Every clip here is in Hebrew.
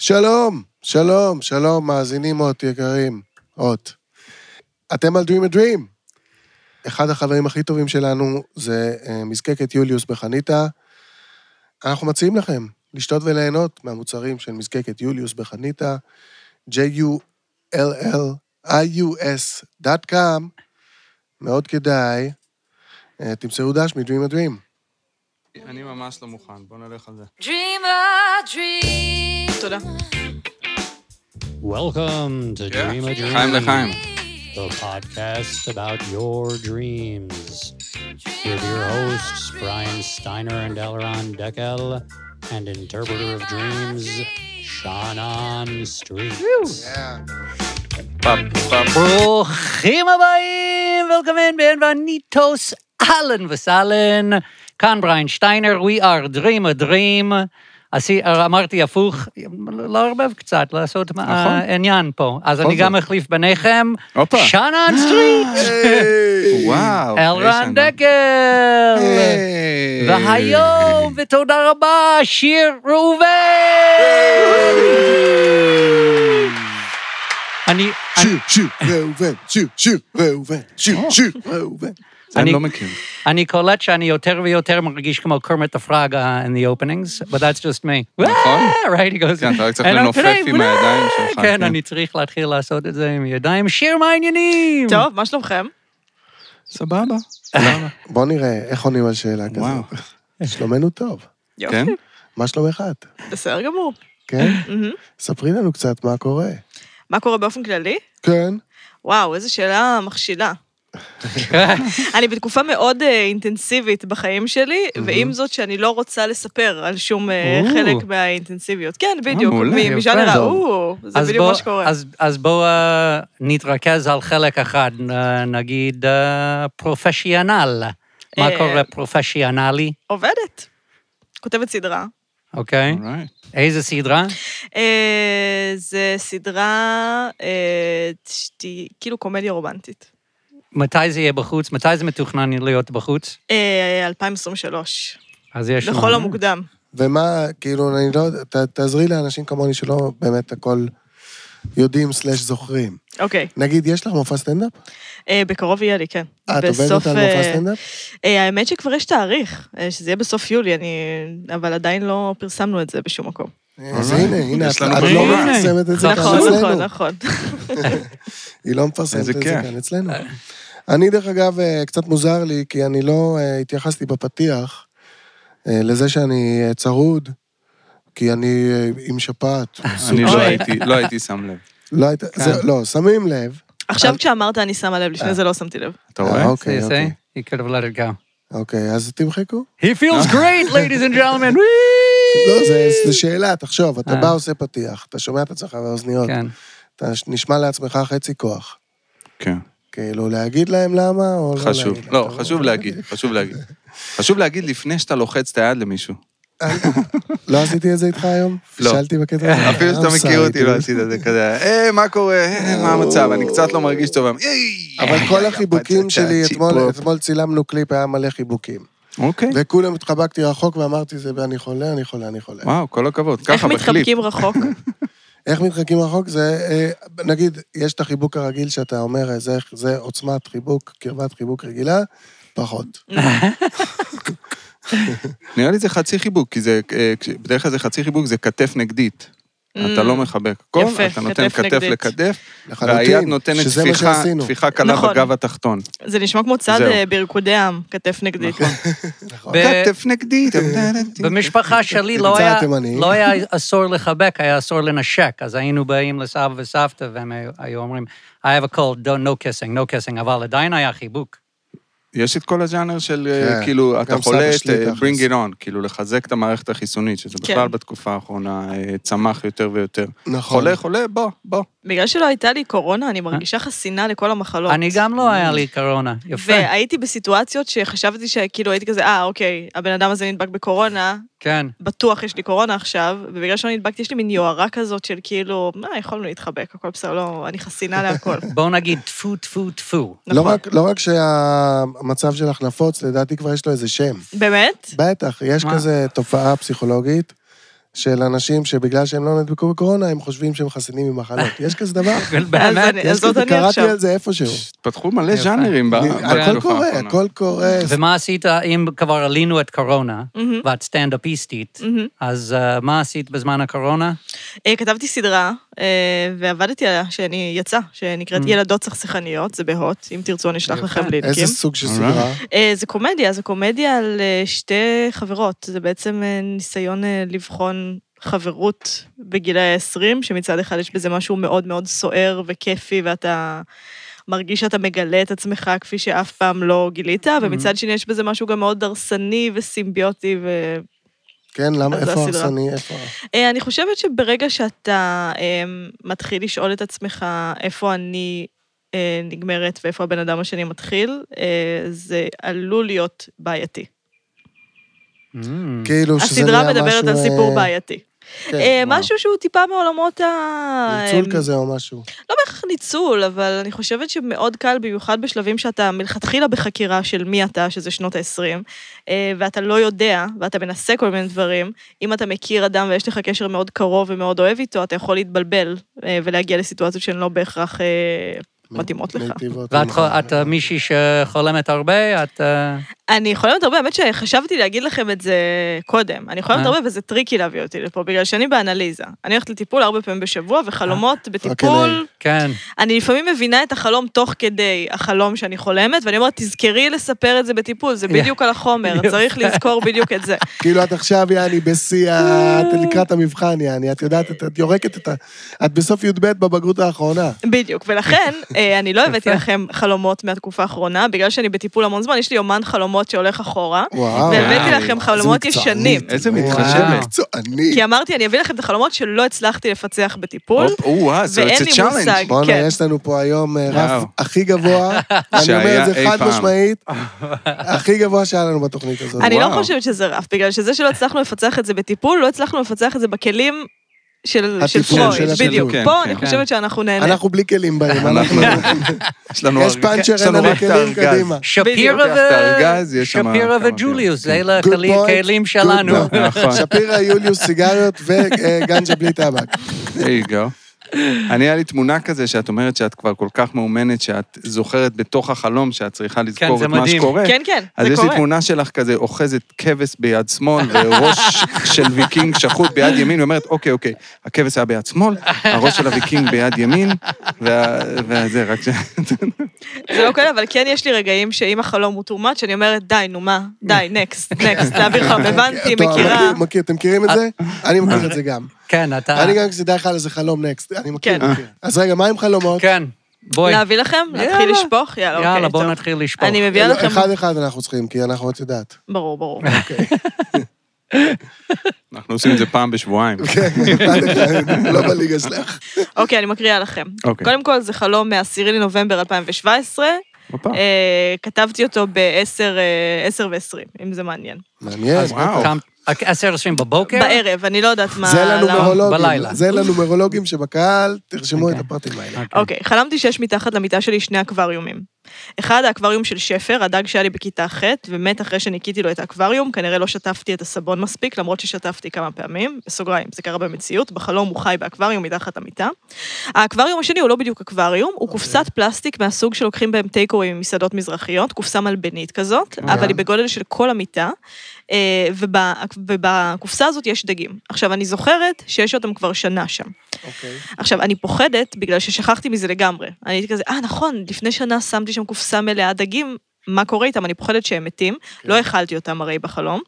שלום, שלום, שלום, מאזינים אות יקרים, אות. אתם על Dream a Dream. אחד החברים הכי טובים שלנו זה אה, מזקקת יוליוס בחניתה. אנחנו מציעים לכם לשתות וליהנות מהמוצרים של מזקקת יוליוס בחניתה, j-u-l-l-i-u-s.com, מאוד כדאי. אה, תמסרו דש מ-Dream a Dream. אני ממש לא מוכן, בוא נלך על זה. Dream a dream. תודה. Welcome to Dream a Dream, חיים לחיים. the podcast about your dreams. With your hosts, Brian Steiner and Elron Deckel, and interpreter of dreams, Shannon Street. פאפ, פאפ. ברוכים הבאים, ולקמן בנבניטוס, אהלן וסהלן. כאן בריין שטיינר, we are dream a dream. עשי, אמרתי הפוך, לערבב קצת, לעשות נכון. עניין פה. אז אני זאת. גם מחליף ביניכם, הופה. שנן סטריט, וואו. אלרן. דקל. והיום, ותודה רבה, שיר ראובן. אני, שיר, שיר, ראובן, שיר, שיר, ראובן, שיר, שיר, ראובן. זה אני אני- לא מכיר. אני קולט שאני יותר ויותר מרגיש כמו קרמט הפראג uh, in the openings, but that's just me. נכון. Wah, right, he goes... כן, אתה רק צריך "And לנופף עם wah." הידיים שלך, כן, כן. אני צריך להתחיל לעשות את זה עם ידיים. שיר, מה העניינים? טוב, מה שלומכם? סבבה. בוא נראה איך עונים על שאלה וואו. כזאת. שלומנו טוב. כן? מה שלומך את? בסדר גמור. כן? ספרי לנו קצת מה קורה. מה קורה באופן כללי? כן. וואו, איזו שאלה מכשילה. אני בתקופה מאוד אה, אינטנסיבית בחיים שלי, ועם זאת שאני לא רוצה לספר על שום אה. חלק מהאינטנסיביות. כן, בדיוק, מעולה. מ- יפה. משאנר טוב. ההוא, זה אז בדיוק בוא- מה שקורה. אז- בואו אה, נתרכז על חלק אחד, אה, נגיד אה, פרופשיונל. מה אה, קורה פרופשיונלי, עובדת. כותבת סדרה. אוקיי? איזה סדרה? אה, זה סדרה, אה, כאילו קומדיה רומנטית. מתי זה יהיה בחוץ? מתי זה מתוכנן להיות בחוץ? אה, 2023, אז יש... לכל. המוקדם. ומה, כאילו, אני לא ת- תעזרי לאנשים כמוני שלא באמת הכל יודעים סלאש זוכרים. אוקיי, נגיד, יש לך מופע סטנדאפ? אה, בקרוב יהיה לי, כן. אה, את עובדת על אה, מופע סטנדאפ? אה, האמת שכבר יש תאריך, אה, שזה יהיה בסוף יולי, אני... אבל עדיין לא פרסמנו את זה בשום מקום. אז הנה, הנה, את לא. מפרסמת את זה כאן נכון, אצלנו. נכון, נכון. היא לא מפרסמת את זה. כאן אצלנו. אני, דרך אגב, אה, קצת מוזר לי, כי אני לא אה, התייחסתי בפתיח אה, לזה שאני צרוד, כי אני עם שפעת. אני. לא הייתי, לא הייתי שם לב. לא, היית- זה- לא, שמים לב. עכשיו כשאמרת אני שמה לב, לפני זה לא שמתי לב. אתה אה, רואה? אוקיי, אוקיי. He could have let it go. אוקיי, אז תמחקו. He feels great, ladies and gentlemen. לא, זה- זה שאלה, תחשוב, אתה אה. בא עושה פתיח, אתה שומע את עצמך באוזניות, כן. אתה נשמע לעצמך חצי כוח. כן. כאילו, להגיד להם למה, או לא חשוב. להגיד? לא, אתה חשוב להגיד, חשוב להגיד. חשוב להגיד לפני שאתה לוחץ את היד למישהו. לא עשיתי את זה איתך היום? לא. פישלתי בקטע הזה? אפילו שאתה מכיר אותי, לא. עשית את זה כזה, אה, מה קורה? מה המצב? אני קצת לא מרגיש טוב. אבל כל החיבוקים שלי. אתמול צילמנו קליפ, היה מלא חיבוקים. אוקיי. וכולם התחבקתי רחוק ואמרתי, זה, אני חולה, אני חולה, אני חולה. וואו, כל הכבוד. איך ככה, בקליפ. מתחבקים רחוק? איך מתחקים רחוק? זה, אה, נגיד, יש את החיבוק הרגיל שאתה אומר, אה, זה, זה עוצמת חיבוק, קרבת חיבוק רגילה, פחות. נראה לי זה חצי חיבוק, כי זה, אה, בדרך כלל זה חצי חיבוק, זה כתף נגדית. אתה לא מחבק. הכל, יפה, אתה נותן כתף כתף נגדית. לכתף, לחלוטין, והיד נותנת מה טפיחה, קלה נכון. בגב התחתון. זה נשמע כמו צד. אה, בריקודי עם, כתף נגדית. נכון. ב- כתף נגדית. במשפחה שלי לא היה. לא היה אסור לחבק, היה אסור לנשק. אז היינו באים לסבא וסבתא, והם היו- אומרים, I have a cold, no kissing, no kissing, אבל עדיין היה חיבוק. יש את כל הז'אנר של אה, כן, כאילו, אתה חולה, את, אה, bring it on, כאילו לחזק את המערכת החיסונית, שזה כן. בכלל בתקופה האחרונה אה, צמח יותר ויותר. נכון. חולה, חולה, בוא, בוא. בגלל שלא הייתה לי קורונה, אני מרגישה חסינה לכל המחלות. אני גם לא היה לי קורונה, יפה. והייתי בסיטואציות שחשבתי שכאילו הייתי כזה, אה, אוקיי, הבן אדם הזה נדבק בקורונה, כן. בטוח יש לי קורונה עכשיו, ובגלל שלא נדבקתי, יש לי מין יוהרה כזאת של כאילו, מה, יכולנו להתחבק, הכל בסדר, לא, אני חסינה להכל. בואו נגיד טפו, טפו, טפו. לא נכון. רק, לא רק שהמצב שלך נפוץ, לדעתי כבר יש לו איזה שם. באמת? בטח, יש מה? כזה תופעה פסיכולוגית של אנשים שבגלל שהם לא נדבקו בקורונה, הם חושבים שהם חסינים ממחלות. יש כזה דבר? יש זאת כזה, אני קראתי. על זה איפשהו. פתחו מלא. ז'אנרים הכל קורה. הכל קורה. ומה עשית אם כבר עלינו את קורונה, ואת סטנדאפיסטית. אז אה, מה עשית בזמן הקורונה? אה, כתבתי סדרה, ועבדתי עליה, שאני יצא, שנקראת Mm. ילדות סכסכניות, זה בהוט, אם תרצו אני אשלח. לכם לינקים. איזה סוג של. סדרה? אה, זה קומדיה, זה קומדיה על אה, שתי חברות. זה בעצם אה, ניסיון אה, לבחון חברות בגילי ה-20, שמצד אחד יש בזה משהו מאוד מאוד סוער וכיפי, ואתה מרגיש שאתה מגלה את עצמך כפי שאף פעם לא גילית, ומצד שני יש בזה משהו גם מאוד דרסני וסימביוטי, ו... כן, למה, איפה הסדרה. הרסני, איפה? אה, אני חושבת שברגע שאתה אה, מתחיל לשאול את עצמך איפה אני אה, נגמרת ואיפה הבן אדם השני מתחיל, זה עלול להיות בעייתי. Mm. כאילו שזה הסדרה נהיה מדברת משהו, על סיפור בעייתי. כן, אה. משהו שהוא טיפה מעולמות ה... ניצול אה, כזה או משהו. לא בהכרח ניצול, אבל אני חושבת שמאוד קל, במיוחד בשלבים שאתה מלכתחילה בחקירה של מי אתה, שזה שנות ה-20, ואתה לא יודע, ואתה מנסה כל מיני דברים, אם אתה מכיר אדם ויש לך קשר מאוד קרוב ומאוד אוהב איתו, אתה יכול להתבלבל אה, ולהגיע לסיטואציות שהן לא בהכרח אה, מתאימות לך. ואת אה, מישהי שחולמת הרבה? את... אה, אני חולמת הרבה, האמת שחשבתי להגיד לכם את זה קודם. אני חולמת אה? הרבה וזה טריקי להביא אותי לפה, בגלל שאני באנליזה. אני הולכת לטיפול ארבע פעמים בשבוע, וחלומות בטיפול, כן. אני לפעמים מבינה את החלום תוך כדי החלום שאני חולמת, ואני אומרת, תזכרי לספר את זה בטיפול, זה בדיוק על החומר. צריך לזכור בדיוק את זה. כאילו את עכשיו, יעני, בשיא, ה- את לקראת המבחן, יעני, את יודעת, את- יורקת את ה... את בסוף י"ב בבגרות האחרונה. בדיוק, ולכן אה, אני לא הבאתי לכם חלומות מהתקופה האחרונה, בגלל שאני בטיפול המון זמן, יש לי יומן חלומות שהולך אחורה, וואו. והבאתי. לכם חלומות ישנים. איזה מתחשבת. מקצוענית. כי אמרתי, אני אביא לכם את החלומות שלא הצלחתי לפצח בטיפול, ואין לי. מושג. בואנה, כן. יש לנו פה היום אה. רף הכי גבוה, אני אומר את זה חד. משמעית, הכי גבוה שהיה לנו בתוכנית הזאת. אני לא. חושבת שזה רף, בגלל שזה שלא הצלחנו לפצח את זה בטיפול, לא הצלחנו לפצח את זה בכלים של פרויד, של בדיוק. הטיפול, פה כן, אני כן. חושבת שאנחנו נהנה. אנחנו בלי כלים בהם, אנחנו... יש לנו יש פאנצ'ר, אין לנו כלים. קדימה. שם שפירה כמה וג'וליוס, כאלה. אלה הכלים- שלנו. נכון. שפירא, יוליוס, סיגריות וגנג'ה בלי טבק. there you go. אני, היה לי תמונה כזה שאת אומרת שאת כבר כל כך מאומנת, שאת זוכרת בתוך החלום שאת צריכה לזכור זה את מה מדהים. שקורה. כן, כן, אז זה יש לי קורה. תמונה שלך כזה, אוחזת כבש ביד שמאל וראש של ויקינג שחוט ביד ימין, ואומרת, אוקיי, אוקיי, הכבש היה ביד שמאל, הראש של הוויקינג ביד ימין, וה- וזה, רק ש... זה לא קורה, אבל כן יש לי רגעים שאם החלום הוא too much, אני אומרת, די, נו מה, די, next, next, להעביר חלום, הבנתי, מכירה. מכיר, מכיר, אתם מכירים את זה? אני מכיר את זה גם. כן, אתה... אני גם כשזה בכלל איזה חלום next, אני מכיר, כן. מכיר. אז רגע, מה עם חלומות? כן, בואי. להביא לכם? להתחיל. לשפוך? יאללה, אוקיי, יאללה, בואו טוב. נתחיל לשפוך. אני מביאה לכם... אחד אחד אנחנו צריכים, כי אנחנו, את יודעת. ברור, ברור. אנחנו עושים את זה פעם בשבועיים. כן, לא בליגה שלך. אוקיי, אני מקריאה לכם. אוקיי. קודם כל, זה חלום מ-10 לנובמבר 2017. הופה. אה, כתבתי אותו ב-10 ו-20, אם זה מעניין. מעניין. וואו. עשר עשרים בבוקר? בערב, אני לא יודעת מה... זה לנומרולוגים, בלילה. זה לנומרולוגים שבקהל, תרשמו את אוקיי. הפרטים האלה. אוקיי, חלמתי שיש מתחת למיטה שלי שני אקווריומים. אחד, האקווריום של שפר, הדג שהיה לי בכיתה ח', ומת אחרי שניקיתי לו את האקווריום, כנראה לא שטפתי את הסבון מספיק, למרות ששטפתי כמה פעמים, בסוגריים, זה קרה במציאות, בחלום הוא חי באקווריום מתחת למיטה. האקווריום השני הוא לא בדיוק אקווריום, הוא קופסת פלסטיק מהסוג שלוקחים בהם טייק אווי ממסעדות מזרחיות, קופסה מלבנית כזאת, אבל היא בגודל של כל המיטה, אה, וב- ובקופסה הזאת יש דגים. עכשיו, אני זוכרת שיש אותם כבר שנה שם. אוקיי. עכשיו, אני פוחדת בגלל ששכחתי מזה לגמרי. אני הייתי כזה, אה, נכון, לפני שנה שמתי שם קופסה מלאה דגים, מה קורה איתם? אני פוחדת שהם מתים. לא אכלתי אותם הרי בחלום,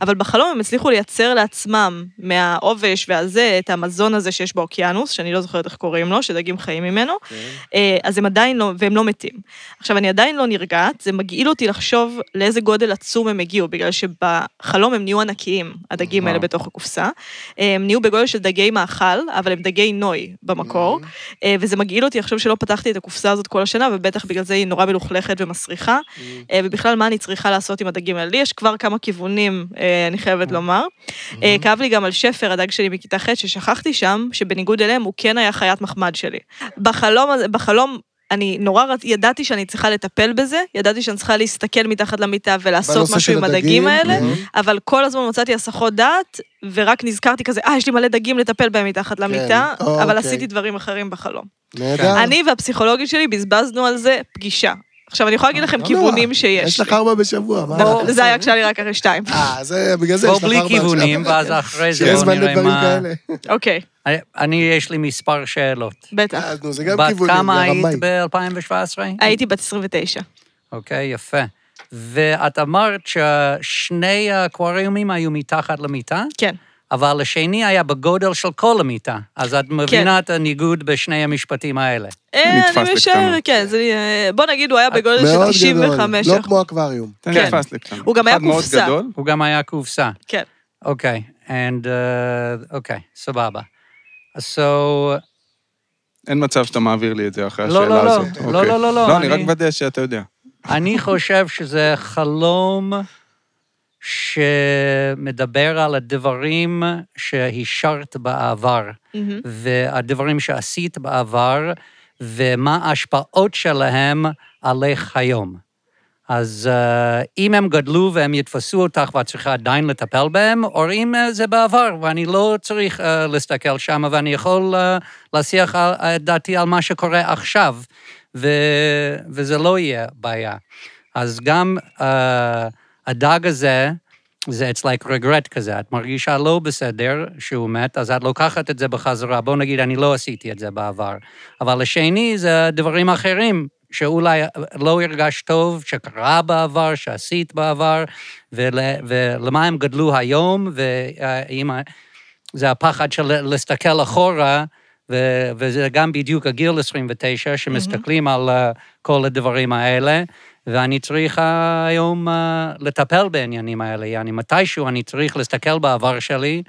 אבל בחלום הם הצליחו לייצר לעצמם מהעובש והזה, את המזון הזה שיש באוקיינוס, שאני לא זוכרת איך קוראים לו, שדגים חיים ממנו, אה, אז הם עדיין לא, והם לא מתים. עכשיו, אני עדיין לא נרגעת, זה מגעיל אותי לחשוב לאיזה גודל עצום הם הגיעו, בגלל שבחלום הם נהיו ענקיים, הדגים האלה. בתוך הקופסה. אה, הם נהיו בגודל של דגי מאכל, אבל הם דגי נוי במקור, אה, וזה מגעיל אותי לחשוב שלא פתחתי את הקופסה הזאת כל השנה, ובטח בגלל זה היא נורא מלוכלכת ומסריחה. אה, ובכלל, מה אני צריכה לעשות עם הדגים האלה? לי יש כבר כמה כיוונים, אה, אני חייבת לומר. אה, כאב לי גם על שפר, הדג שלי מכיתה ח', ששכחתי שם, שבניגוד אליהם, הוא כן היה חיית מחמד שלי. בחלום הזה, בחלום... אני נורא. ידעתי שאני צריכה לטפל בזה, ידעתי שאני צריכה להסתכל מתחת למיטה ולעשות משהו עם הדגים, הדגים האלה, מהמם. אבל כל הזמן מצאתי הסחות דעת, ורק נזכרתי כזה, אה, יש לי מלא דגים לטפל בהם מתחת למיטה, או, אבל אוקיי. עשיתי דברים אחרים בחלום. נהדר. אני והפסיכולוגית שלי בזבזנו על זה פגישה. עכשיו, אני יכולה להגיד לכם לא כיוונים נורא. שיש יש. לך ארבע בשבוע, מה? זה היה כשהיה לי רק אחרי שתיים. אה, זה בגלל זה יש בוא לך בלי ארבע עכשיו. כיוונים, ואז אחרי זה שיש בואו זמן נראה לדברים מה... כאלה. אוקיי, אני- יש לי מספר שאלות. בטח. אה, נו, זה גם בת כיוונים, כמה זה היית רמאי. ב-2017? הייתי בת 29. אוקיי, יפה. ואת אמרת ששני האקווריומים היו מתחת למיטה, כן. אבל השני היה בגודל של כל המיטה. אז את מבינה את הניגוד בשני המשפטים האלה. אה, אני משער. כן, זה, אה, בוא נגיד, הוא היה בגודל של מאוד 95 גדול, לא כמו אקווריום. תן כן. לי פס לקטן. הוא גם היה קופסה. גדול. הוא גם היה קופסה. כן. אוקיי, and... uh, אוקיי, סבבה. אז so... אין מצב שאתה מעביר לי את זה אחרי לא, השאלה לא, לא. הזאת. לא, אוקיי. לא, לא, לא, לא, אני רק מוודא שאתה יודע. אני חושב שזה חלום שמדבר על הדברים שהשארת בעבר, מהמם. והדברים שעשית בעבר, ומה ההשפעות שלהם עליך היום. אז uh, אם הם גדלו והם יתפסו אותך ואת צריכה עדיין לטפל בהם, או אם uh, זה בעבר, ואני לא צריך uh, להסתכל שם, ואני יכול uh, להסיח על- את דעתי על מה שקורה עכשיו, ו, וזה לא יהיה בעיה. אז גם uh, הדג הזה, זה it's like regret כזה, את מרגישה לא בסדר שהוא מת, אז את לוקחת את זה בחזרה. בוא נגיד, אני לא עשיתי את זה בעבר. אבל השני זה דברים אחרים, שאולי לא הרגשת טוב, שקרה בעבר, שעשית בעבר, ול, ולמה הם גדלו היום, ואם... זה הפחד של להסתכל אחורה, ו- וזה גם בדיוק הגיל 29, שמסתכלים על אה, כל הדברים האלה, ואני צריך היום אה, לטפל בעניינים האלה. יעני, מתישהו אני צריך להסתכל בעבר שלי,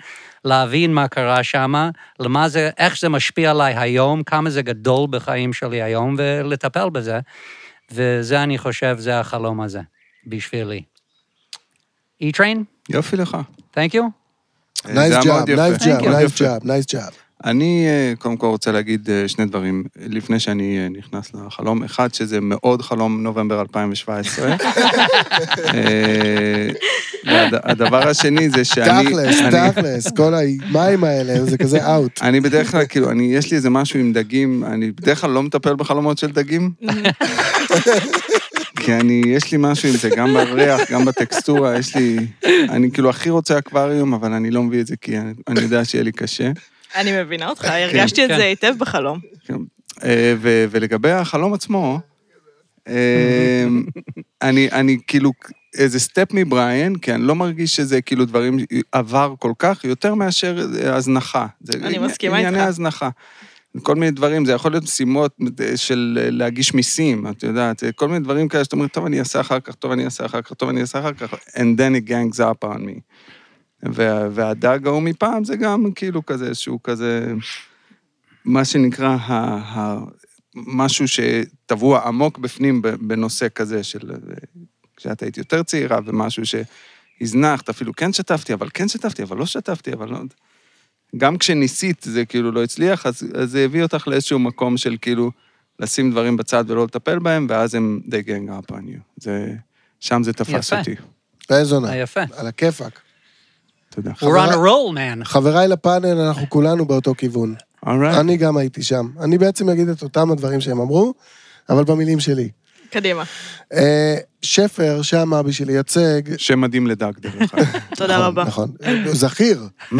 להבין מה קרה שם, למה זה, איך זה משפיע עליי היום, כמה זה גדול בחיים שלי היום, ולטפל בזה. וזה, אני חושב, זה החלום הזה, בשבילי. E-Train, יופי לך. thank you. זה nice היה מאוד job, יפה. nice job, אני אה, קודם כל רוצה להגיד אה, שני דברים לפני שאני אה, נכנס לחלום. אחד, שזה מאוד חלום נובמבר 2017. אה, והד- הדבר השני זה שאני... תכלס, תכלס, כל המים האלה, זה כזה out. אני בדרך כלל, כאילו, יש לי איזה משהו עם דגים, אני בדרך כלל לא מטפל בחלומות של דגים, כי אני, יש לי משהו עם זה, גם בריח, גם בטקסטורה, יש לי... אני כאילו הכי רוצה אקווריום, אבל אני לא מביא את זה כי אני, אני יודע שיהיה לי קשה. אני מבינה אותך, הרגשתי את כן. זה היטב בחלום. אה, ו- ולגבי החלום עצמו, אה, אני, אני כאילו איזה סטפ מבריאן, כי אני לא מרגיש שזה כאילו דברים עבר כל כך, יותר מאשר אה, הזנחה. אני מסכימה ענייני איתך. הזנחה. כל מיני דברים, זה יכול להיות משימות של אה, להגיש מיסים, את יודעת, כל מיני דברים כאלה שאתה אומר, טוב, אני אעשה אחר כך, טוב, אני אעשה אחר כך, טוב, אני אעשה אחר כך, and then it gangs up on me. וה, והדג ההוא מפעם זה גם כאילו כזה, שהוא כזה, מה שנקרא, ה, ה, משהו שטבוע עמוק בפנים בנושא כזה של... כשאת היית יותר צעירה, ומשהו שהזנחת, אפילו כן שתפתי, אבל כן שתפתי, אבל לא שתפתי, אבל לא... גם כשניסית זה כאילו לא הצליח, אז, אז זה הביא אותך לאיזשהו מקום של כאילו לשים דברים בצד ולא לטפל בהם, ואז הם they gang up on you. זה, שם זה תפס יפה. אותי. באיזו עונה? אה, יפה. על הכיפאק. תודה. We're on a roll, man. חבריי לפאנל, אנחנו כולנו באותו כיוון. אולרייט. אני גם הייתי שם. אני בעצם אגיד את אותם הדברים שהם אמרו, אבל במילים שלי. קדימה. אה, שפר שמה בשביל לייצג... שם מדהים לדג, דרך אגב. תודה נכון, רבה. נכון. זכיר.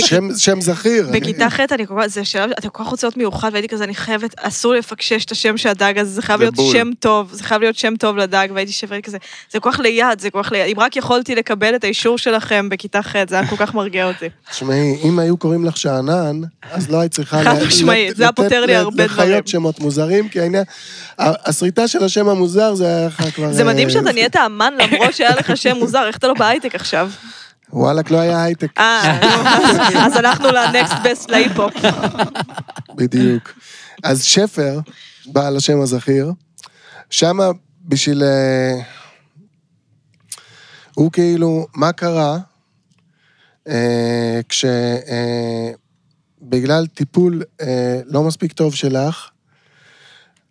שם- שם זכיר. בכיתה ח' אני כל כך, זה שלב, אתה כל כך רוצה להיות מיוחד, והייתי כזה, אני חייבת, אסור לפקשש את השם של הדג הזה, זה חייב להיות. שם טוב, זה חייב להיות שם טוב לדג, והייתי שווה כזה, זה כל כך ליד, זה כל כך ליד, אם רק יכולתי לקבל את האישור שלכם בכיתה ח', זה היה כל כך מרגיע אותי. תשמעי, אם היו קוראים לך שאנן, אז לא היית צריכה... חד משמעית, זה היה פותר לי לתת הרבה לחיות דברים. שמות מוזרים, כי העניין... הסריטה של השם המוזר זה היה לך כבר... מדהים שאתה נהיית אמן למרות שהיה לך שם מוזר, איך אתה לא בהייטק עכשיו? וואלכ, לא היה הייטק, אה, אז הלכנו לנקסט בסט להיפ-הופ. בדיוק. אז שפר, בעל השם הזכיר, שמה בשביל... אה, הוא כאילו, מה קרה אה, כש... אה, בגלל טיפול אה, לא מספיק טוב שלך,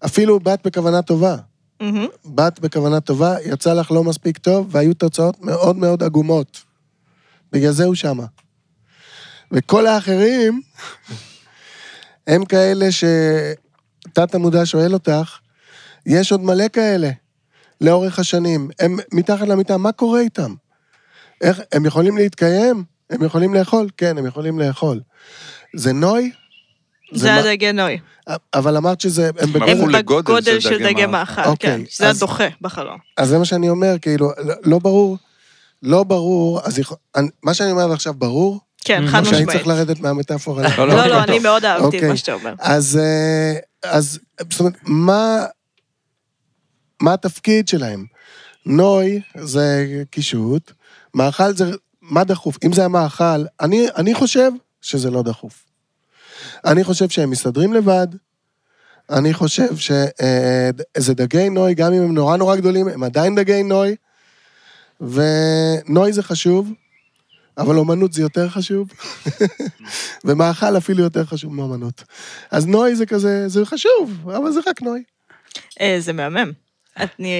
אפילו בת בכוונה טובה. מהמם. בת בכוונה טובה, יצא לך לא מספיק טוב, והיו תוצאות מאוד מאוד עגומות. בגלל זה הוא שמה. וכל האחרים הם כאלה שתת המודע שואל אותך, יש עוד מלא כאלה לאורך השנים. הם מתחת למיטה, מה קורה איתם? איך, הם יכולים להתקיים? הם יכולים לאכול? כן, הם יכולים לאכול. זה נוי? זה מה- הדגי נוי. אבל אמרת שזה... הם הם בגודל... הם בגודל של דגי מאכל. מאכל, אוקיי, כן. שזה אז- הדוחה בחלום. אז זה מה שאני אומר, כאילו, לא, לא ברור, לא ברור, אז יכול, אני, מה שאני אומר עכשיו ברור, כן, Mhm. חד שאני משמעית. צריך לרדת מהמטאפורה. לא, לא, לא, טוב. אני מאוד אהבתי את אוקיי. מה שאתה אומר. אז, אה, אז, זאת אומרת, מה, מה התפקיד שלהם? נוי זה קישוט, מאכל זה, מה דחוף? אם זה המאכל, אני, אני חושב שזה לא דחוף. אני חושב שהם מסתדרים לבד, אני חושב שזה דגי נוי, גם אם הם נורא נורא גדולים, הם עדיין דגי נוי, ונוי זה חשוב, אבל אומנות זה יותר חשוב, ומאכל אפילו יותר חשוב מאומנות. אז נוי זה כזה, זה חשוב, אבל זה רק נוי. אה, זה מהמם. אני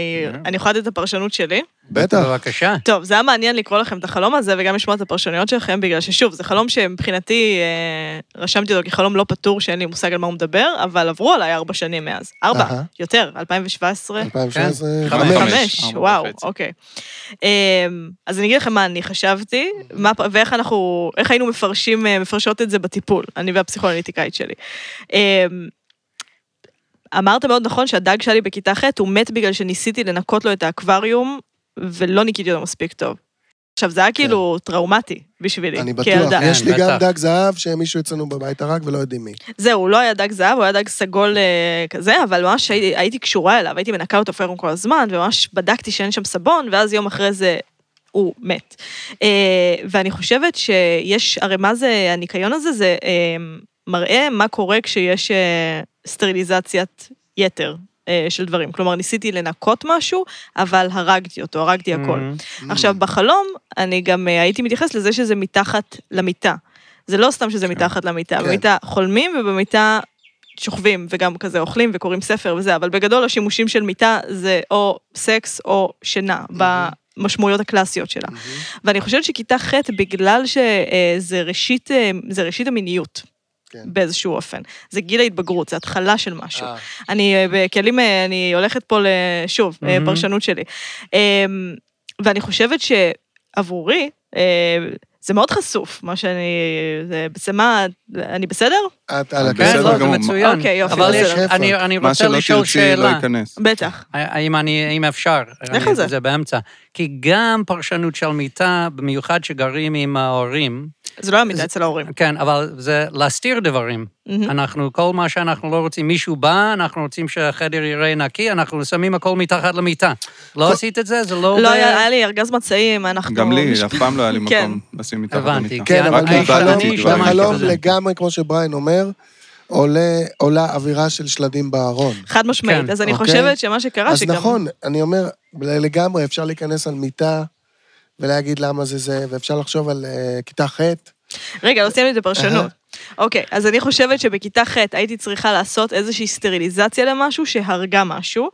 אני יכולה לתת את הפרשנות שלי. בטח. בבקשה. טוב, זה היה מעניין לקרוא לכם את החלום הזה וגם לשמוע את הפרשנויות שלכם, בגלל ששוב, זה חלום שמבחינתי, אה, רשמתי אותו כחלום לא פתור, שאין לי מושג על מה הוא מדבר, אבל עברו עליי ארבע שנים מאז. ארבע, אהה. יותר, 2017. 2017, כן. חמש. חמש. ארבע וואו, וחצי. אוקיי. אמ, אז אני אגיד לכם מה אני חשבתי, מה- ואיך אנחנו, איך היינו מפרשים, אה, מפרשות את זה בטיפול, אני והפסיכואנליטיקאית שלי. אמ, אמרת מאוד נכון שהדג שלי בכיתה ח' הוא מת בגלל שניסיתי לנקות לו את האקווריום, ולא ניקיתי אותו מספיק טוב. עכשיו, זה היה כאילו טראומטי בשבילי, כן. אני בטוח, כילדה. יש לי כן, גם. דג זהב שמישהו אצלנו בבית הרג ולא יודעים מי. זהו, הוא לא היה דג זהב, הוא היה דג סגול אה, כזה, אבל ממש הייתי, הייתי קשורה אליו, הייתי מנקה אותו פיירום כל הזמן, וממש בדקתי שאין שם סבון, ואז יום אחרי זה הוא מת. אה, ואני חושבת שיש, הרי מה זה, הניקיון הזה, זה אה, מראה מה קורה כשיש אה, סטריליזציית יתר. אה, של דברים, כלומר ניסיתי לנקות משהו, אבל הרגתי אותו, הרגתי הכל. Mhm. עכשיו, בחלום, אני גם אה, הייתי מתייחס לזה שזה מתחת למיטה. זה לא סתם שזה מתחת למיטה, כן. במיטה חולמים ובמיטה שוכבים, וגם כזה אוכלים וקוראים ספר וזה, אבל בגדול השימושים של מיטה זה או סקס או שינה, במשמעויות הקלאסיות שלה. ואני חושבת שכיתה ח', בגלל שזה ראשית, אה, ראשית המיניות. כן. באיזשהו אופן. זה גיל ההתבגרות, זה התחלה של משהו. אה, אני אה, בכלים, אה, אני הולכת פה לשוב, אה, מהמם. פרשנות שלי. אה, ואני חושבת שעבורי, אה, זה מאוד חשוף, מה שאני... זה בעצם מה... אני בסדר? את על בסדר הכסף. זה גמור. מצוין. אוקיי, יופי, אבל יש. אני, אני מה רוצה שלא לשאול תרצי לא שאלה. ייכנס. בטח. האם אני, אם אפשר. לך על זה. זה באמצע. כי גם פרשנות של מיטה, במיוחד שגרים עם ההורים, זה לא היה מיטה אצל ההורים. כן, אבל זה להסתיר דברים. מהמם. אנחנו, כל מה שאנחנו לא רוצים, מישהו בא, אנחנו רוצים שהחדר יראה נקי, אנחנו שמים הכל מתחת למיטה. לא עשית את זה? זה לא... לא, היה לי ארגז מצעים, אנחנו... גם לי, אף פעם לא היה לי כן. מקום לשים מתחת הבנתי, למיטה. כן, אבל בזה. לגמרי, כמו שבריין אומר, עולה, עולה אווירה של שלדים בארון. חד משמעית. כן, אז אני אוקיי. חושבת שמה שקרה, אז שגם... נכון, אני אומר, לגמרי, אפשר להיכנס על מיטה ולהגיד למה זה זה, ואפשר לחשוב על אה, כיתה ח'. רגע, לא סיימתי את הפרשנות. אוקיי, אז אני חושבת שבכיתה ח' הייתי צריכה לעשות איזושהי סטריליזציה למשהו שהרגה משהו,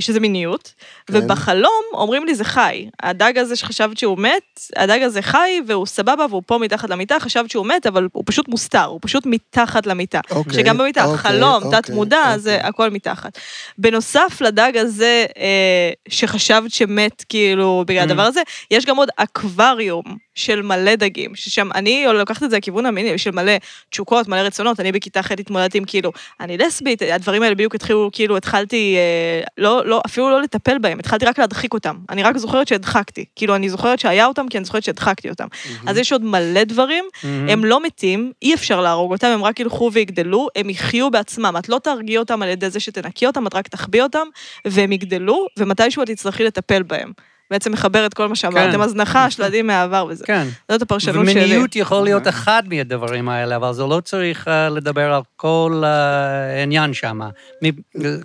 שזה מיניות, כן. ובחלום אומרים לי זה חי. הדג הזה שחשבת שהוא מת, הדג הזה חי והוא סבבה והוא פה מתחת למיטה, חשבת שהוא מת, אבל הוא פשוט מוסתר, הוא פשוט מתחת למיטה. אוקיי, שגם במיטה, אוקיי, חלום, אוקיי, תת מודע, אוקיי. זה הכל מתחת. בנוסף לדג הזה, אה, שחשבת שמת כאילו בגלל Mm. הדבר הזה, יש גם עוד אקווריום של מלא דגים, ששם אני לוקחת את זה לכיוון המיני, של מלא תשוקות, מלא רצונות, אני בכיתה ח' התמודדתי עם כאילו, אני לסבית, הדברים האלה בדיוק התחילו, כאילו התחלתי, אה, לא, לא, אפילו לא לטפל בהם, התחלתי רק להדחיק אותם. אני רק זוכרת שהדחקתי, כאילו אני זוכרת שהיה אותם, כי אני זוכרת שהדחקתי אותם. אז יש עוד מלא דברים, מהמם. הם לא מתים, אי אפשר להרוג אותם, הם רק ילכו ויגדלו, הם יחיו בעצמם. את לא תרגיעי אותם על ידי זה שתנקי אותם, את רק תחביא אותם, והם יגדלו, ומתישהו את תצטרכי לטפל בהם. בעצם מחבר את כל מה שאמרתם, כן. הזנחה, שלדים מהעבר וזה. כן. זאת הפרשנות שלי. ומיניות יכול להיות אחד מהדברים האלה, אבל זה לא צריך אה, לדבר על כל אה, העניין שם.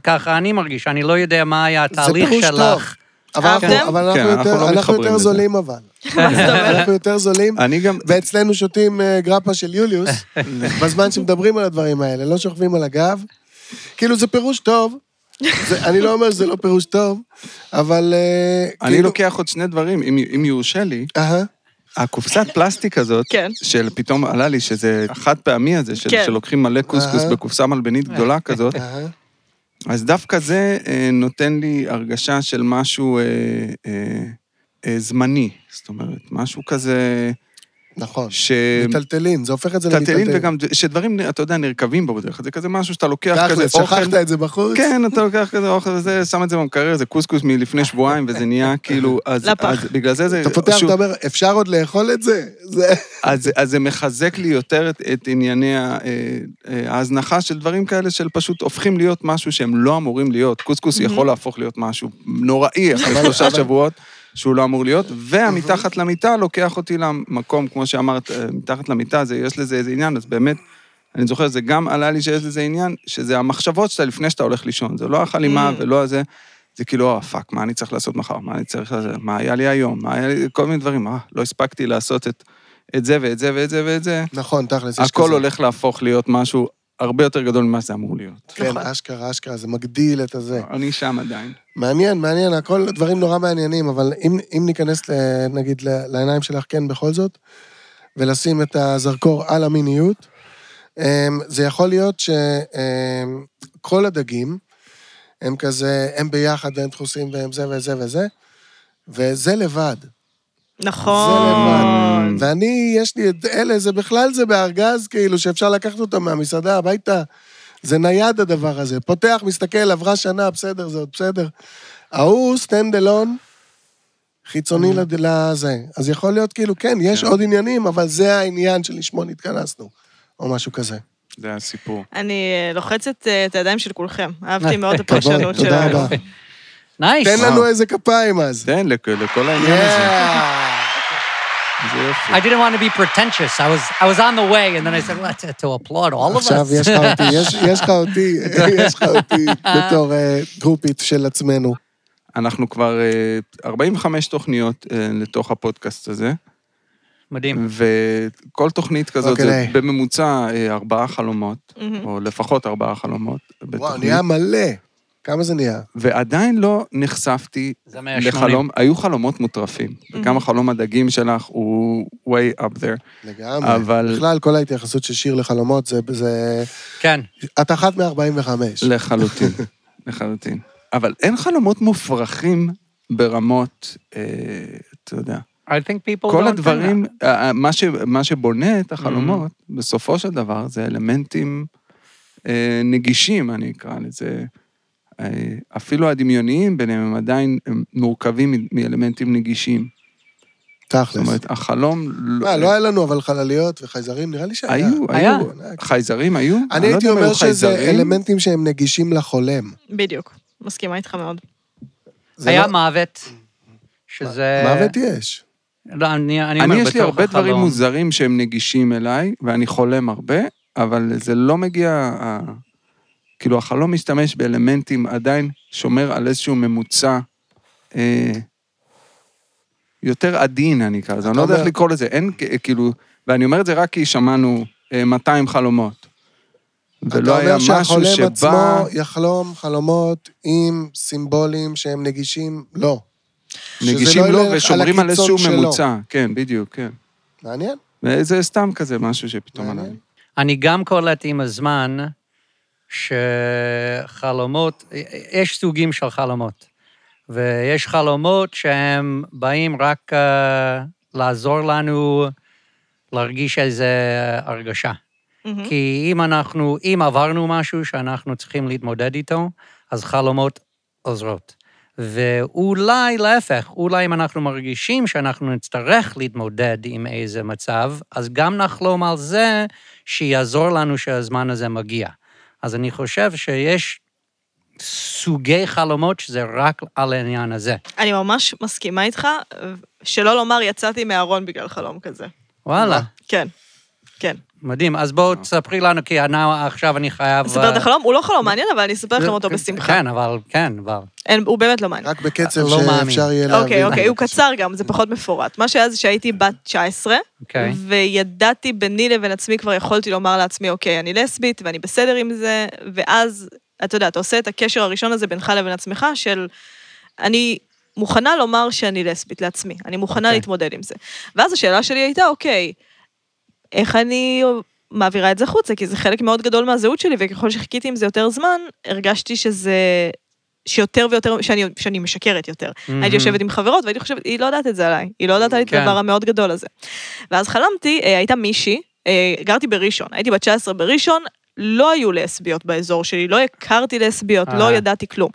ככה אני מרגיש, אני לא יודע מה היה התהליך. שלך. אבל אנחנו- יותר-. זולים אבל. אנחנו יותר זולים, אני גם, ואצלנו שותים אה, גרפה של יוליוס, בזמן שמדברים על הדברים האלה, לא שוכבים על הגב. כאילו, זה פירוש טוב. זה, אני לא אומר שזה לא פירוש טוב, אבל... אה, אני כאילו- לוקח עוד שני דברים, אם אם יורשה לי. אהה, הקופסת פלסטיק הזאת, כן. של פתאום עלה לי שזה החד פעמי הזה, של, כן. שלוקחים מלא קוסקוס אהה. בקופסה מלבנית גדולה כזאת, אהה. אז דווקא זה אה, נותן לי הרגשה של משהו אה, אה, אה, זמני. זאת אומרת, משהו כזה נכון. ש... מיטלטלין, זה הופך את זה טלטלים למיטלטלין. וגם שדברים, אתה יודע, נרקבים בו בדרך כלל. זה כזה משהו שאתה לוקח כזה אוכל... שכחת את זה בחוץ? כן, אתה לוקח כזה אוכל וזה, שם את זה במקרר, זה קוסקוס מלפני שבועיים, וזה נהיה כאילו... אז, לפח. אז בגלל זה זה... אתה פותח, אתה אומר, אפשר עוד לאכול את זה? זה... אז, אז זה מחזק לי יותר את, את ענייני אה, אה, ההזנחה של דברים כאלה, של פשוט הופכים להיות משהו שהם לא אמורים להיות. קוסקוס יכול להפוך להיות משהו נוראי אחרי שלושה שבועות. שהוא לא אמור להיות, והמתחת למיטה לוקח אותי למקום, כמו שאמרת, אה, מתחת למיטה, זה, יש לזה איזה עניין, אז באמת, אני זוכר, זה גם עלה לי שיש לזה עניין, שזה המחשבות שאתה לפני שאתה הולך לישון, זה לא החלימה Mm. ולא הזה, זה כאילו, אה, fuck, מה אני צריך לעשות מחר? מה אני צריך לעשות? מה היה לי היום? מה היה לי? כל מיני דברים, אה, לא הספקתי לעשות את, את זה ואת זה ואת זה ואת זה. נכון, תכל'ס, יש הכל כזה. הולך להפוך להיות משהו הרבה יותר גדול ממה שזה אמור להיות. כן, נכון. אשכרה, אשכרה, זה מגדיל את הזה. אני שם עדיין. מעניין, מעניין, הכל דברים נורא מעניינים, אבל אם, אם ניכנס, ל, נגיד, ל- לעיניים שלך, כן, בכל זאת, ולשים את הזרקור על המיניות, אמ, זה יכול להיות שכל הדגים הם כזה, הם ביחד והם דחוסים והם זה וזה וזה, וזה לבד. נכון. ואני, יש לי את אלה, זה בכלל זה בארגז, כאילו, שאפשר לקחת אותם מהמסעדה הביתה. זה נייד הדבר הזה. פותח, מסתכל, עברה שנה, בסדר, זה עוד בסדר. ההוא stand alone, חיצוני לד- לזה. אז יכול להיות כאילו, כן, יש כן. עוד עניינים, אבל זה העניין שלשמו נתכנסנו, או משהו כזה. זה הסיפור. אני אה, לוחצת אה, את הידיים של כולכם. אהבתי מאוד את הפרשנות תודה שלנו. רבה. נייס. תן לנו איזה כפיים אז. תן לכ- לכל העניין הזה. I didn't want to be pretentious. I was I was on the way, and then I said, let's to applaud all of עכשיו us. יש לך אותי, יש- לך אותי, יש לך אותי בתור אה, גרופית של עצמנו. אנחנו כבר אה, 45 תוכניות אה, לתוך הפודקאסט הזה, מדהים. וכל תוכנית כזאת אוקיי. זה בממוצע אה, ארבעה חלומות, מהמם. או לפחות ארבעה חלומות וואו, בתוכנית, נהיה מלא. כמה זה נהיה? ועדיין לא נחשפתי זה 180. לחלום, היו חלומות מוטרפים, וגם חלום הדגים שלך הוא way up there. לגמרי. אבל- בכלל, כל ההתייחסות של שיר לחלומות זה... זה... כן. את אחת מ-45. לחלוטין, לחלוטין. אבל אין חלומות מופרכים ברמות, אה, אתה יודע. I think people כל don't הדברים, אה, אה, מה, ש, מה שבונה את החלומות, Mm-hmm. בסופו של דבר, זה אלמנטים אה, נגישים, אני אקרא לזה. אה, אפילו הדמיוניים ביניהם הם עדיין הם מורכבים מאלמנטים נגישים. זאת תכלס. אומרת, החלום... מה, לא היה לנו אבל חלליות וחייזרים? נראה לי שהיה. היו. היו. חייזרים היו? אני לא הייתי אומר שזה. אלמנטים שהם נגישים לחולם. בדיוק. מסכימה איתך מאוד. היה לא- מוות, שזה... מוות יש. לא, אני אני אומר, אני, יש לי הרבה דברים. מוזרים שהם נגישים אליי, ואני חולם הרבה, אבל זה לא מגיע... כאילו, החלום משתמש באלמנטים, עדיין שומר על איזשהו ממוצע אה, יותר עדין, אני אקרא לזה. אני לא יודע איך לקרוא לזה. אין כ- כאילו... ואני אומר את זה רק כי שמענו אה, 200 חלומות. ולא היה אתה אומר משהו שהחולם שבא... עצמו יחלום חלומות עם סימבולים שהם נגישים? לא. נגישים לא על ושומרים על איזשהו שלו. ממוצע. כן, בדיוק, כן. מעניין? וזה סתם כזה משהו שפתאום עלה. לי. אני גם קולט עם הזמן שחלומות, יש סוגים של חלומות, ויש חלומות שהם באים רק uh, לעזור לנו להרגיש איזו הרגשה. מהמם. כי אם אנחנו, אם עברנו משהו שאנחנו צריכים להתמודד איתו, אז חלומות עוזרות. ואולי להפך, אולי אם אנחנו מרגישים שאנחנו נצטרך להתמודד עם איזה מצב, אז גם נחלום על זה שיעזור לנו שהזמן הזה מגיע. אז אני חושב שיש סוגי חלומות שזה רק על העניין הזה. אני ממש מסכימה איתך, שלא לומר יצאתי מהארון בגלל חלום כזה. וואלה. כן, כן. מדהים. אז בואו תספרי לנו, כי אני- עכשיו אני חייב... אספר את אה, החלום? הוא לא חלום מעניין, אבל אני אספר לכם אותו בשמחה. כן, אבל, כן, אבל... אין- הוא באמת לא מעניין. רק בקצב לא מאמין. שאפשר יהיה להבין. אוקיי, אוקיי, הוא קצר גם, זה פחות מפורט. מה שהיה זה שהייתי בת 19, אוקיי. וידעתי ביני לבין עצמי, כבר יכולתי לומר לעצמי, אוקיי, אני לסבית ואני בסדר עם זה, ואז, אתה יודע, אתה עושה את הקשר הראשון הזה בינך לבין עצמך, של אני מוכנה לומר שאני לסבית לעצמי, אני מוכנה אוקיי. להתמודד עם זה. ואז השאלה שלי הייתה, אוקיי, איך אני מעבירה את זה החוצה? כי זה חלק מאוד גדול מהזהות שלי, וככל שחיכיתי עם זה יותר זמן, הרגשתי שזה... שיותר ויותר, שאני, שאני משקרת יותר. הייתי יושבת עם חברות והייתי חושבת, היא לא יודעת את זה עליי, היא לא יודעת עליי את כן. הדבר המאוד גדול הזה. ואז חלמתי, אה, הייתה מישהי, אה, גרתי בראשון, הייתי בת 19 בראשון, לא היו לסביות באזור שלי, לא הכרתי לסביות, לא אה. ידעתי כלום.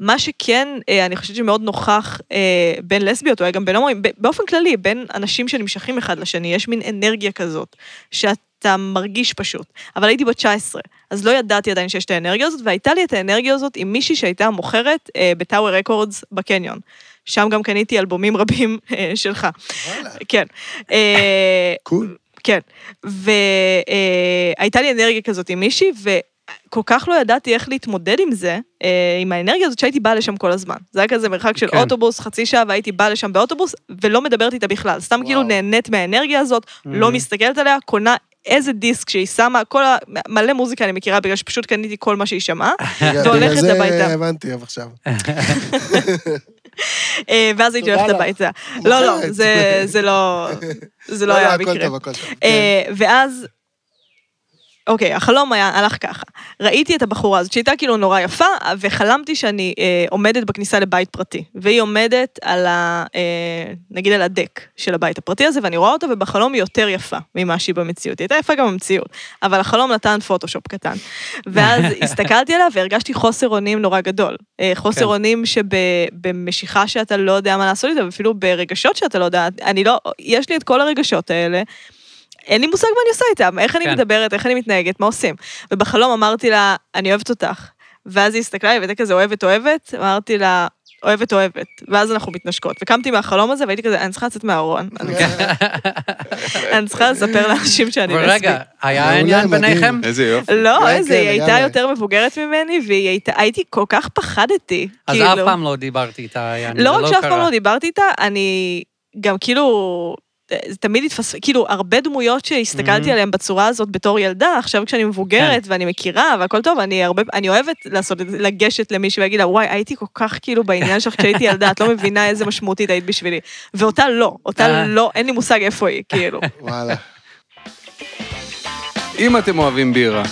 מה שכן, אה, אני חושבת שמאוד נוכח אה, בין לסביות, או גם בין הומואים, באופן כללי, בין אנשים שנמשכים אחד לשני, יש מין אנרגיה כזאת, שאתה מרגיש פשוט. אבל הייתי בת 19, אז לא ידעתי עדיין שיש את האנרגיה הזאת, והייתה לי את האנרגיה הזאת עם מישהי שהייתה מוכרת אה, בטאוור רקורדס בקניון. שם גם קניתי אלבומים רבים שלך. וואלה, כן. קול. כן. והייתה לי אנרגיה כזאת עם מישהי, וכל כך לא ידעתי איך להתמודד עם זה, אה, עם האנרגיה הזאת, שהייתי באה לשם כל הזמן. זה היה כזה מרחק של כן. אוטובוס, חצי שעה, והייתי באה לשם באוטובוס, ולא מדברת איתה בכלל. סתם כאילו וואו. נהנית מהאנרגיה הזאת, לא מסתכלת עליה, קונה איזה דיסק שהיא שמה, כל ה... מלא מוזיקה אני מכירה, בגלל שפשוט קניתי כל מה שהיא שמעה, והולכת זה הביתה. הבנתי אבל עכשיו. אה, ואז הייתי הולכת. הביתה. לא, לא. זה זה לא... זה לא היה הכל טוב. כן. אה, ואז, אוקיי, החלום היה, הלך ככה. ראיתי את הבחורה הזאת, שהייתה כאילו נורא יפה, וחלמתי שאני אה, עומדת בכניסה לבית פרטי. והיא עומדת על ה... אה, נגיד על הדק של הבית הפרטי הזה, ואני רואה אותה, ובחלום היא יותר יפה ממה שהיא במציאות. היא הייתה יפה גם במציאות, אבל החלום נתן פוטושופ קטן. ואז הסתכלתי עליה והרגשתי חוסר אונים נורא גדול. אה, חוסר כן. אונים שבמשיכה שאתה לא יודע מה לעשות איתה, ואפילו ברגשות שאתה לא יודע, אני לא, יש לי את כל הרגשות האלה. אין לי מושג מה אני עושה איתם, איך אני כן. מדברת, איך אני מתנהגת, מה עושים. ובחלום אמרתי לה, אני אוהבת אותך. ואז היא הסתכלה עליי והייתה כזה אוהבת אוהבת, אמרתי לה, אוהבת אוהבת. ואז אנחנו מתנשקות. וקמתי מהחלום הזה והייתי כזה, אני צריכה לצאת מהארון. אני צריכה- לספר לאנשים שאני לסבית. ורגע, היה עניין. ביניכם? איזה יופי. לא, כן, איזה, כן, היא הייתה. יותר מבוגרת ממני, והיא הייתה, הייתי כל כך פחדתי. אז כאילו. אף פעם לא דיברתי איתה, יעני, לא רק שאף פעם. לא דיברתי איתה, אני גם כאילו, זה תמיד התפס... כאילו, הרבה דמויות שהסתכלתי Mhm. עליהן בצורה הזאת בתור ילדה, עכשיו כשאני מבוגרת ואני מכירה והכל טוב, אני הרבה, אני אוהבת לעשות את זה, לגשת למישהו ולהגיד לה, וואי, הייתי כל כך כאילו בעניין שלך כשהייתי ילדה, את לא מבינה איזה משמעותית היית בשבילי. ואותה לא, אותה אה. לא, אין לי מושג איפה היא, כאילו. וואלה. אם אתם אוהבים בירה,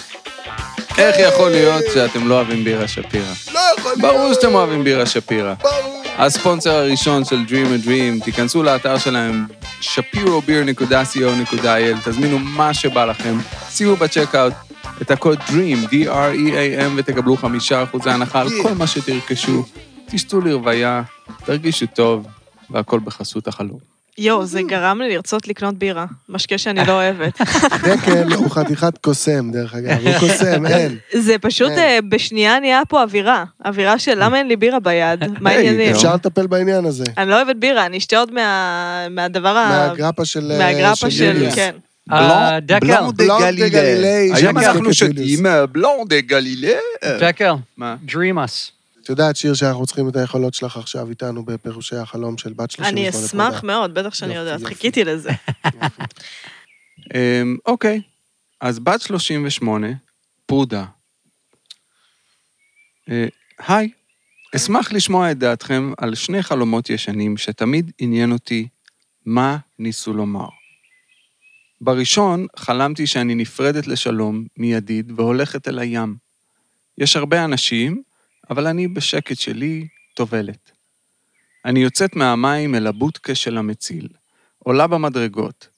איך יכול להיות שאתם לא אוהבים בירה שפירא? לא יכול להיות. ברור שאתם אוהבים בירה שפירא. ברור. הספונסר הראשון של Dream a Dream, תיכנסו לאתר שלהם, shapirobeer.co.il, תזמינו מה שבא לכם, שימו בצ'קאוט את הקוד DREAM, D-R-E-A-M, ותקבלו חמישה אחוזי הנחה על כל מה שתרכשו. תשתו לרוויה, תרגישו טוב, והכל בחסות החלום. יואו, זה גרם לי לרצות לקנות בירה, משקה שאני לא אוהבת. דקל הוא חתיכת קוסם, דרך אגב. הוא קוסם, אין. זה פשוט כן. אה, בשנייה נהיה פה אווירה. אווירה של למה אין לי בירה ביד, מה העניינים? אפשר לטפל בעניין הזה. אני לא אוהבת בירה, אני אשתה עוד מה- מהדבר ה... מהגרפה של... מהגרפה של... כן. אה, דקל, בלונד דה גלילי. היום אנחנו. שותים אה, בלונד דה גלילה. דקל, מה? Dream us. את יודעת, שיר, שאנחנו צריכים את היכולות שלך עכשיו איתנו בפירושי החלום של בת 38 אני אשמח. מאוד, בטח שאני יודעת. חיכיתי לזה. אמ, אוקיי, אז בת 38, פרודה. אה, היי, אשמח לשמוע את דעתכם על שני חלומות ישנים שתמיד עניין אותי מה ניסו לומר. בראשון, חלמתי שאני נפרדת לשלום מידיד והולכת אל הים. יש הרבה אנשים, אבל אני בשקט שלי טובלת. אני יוצאת מהמים אל הבודקה של המציל, עולה במדרגות.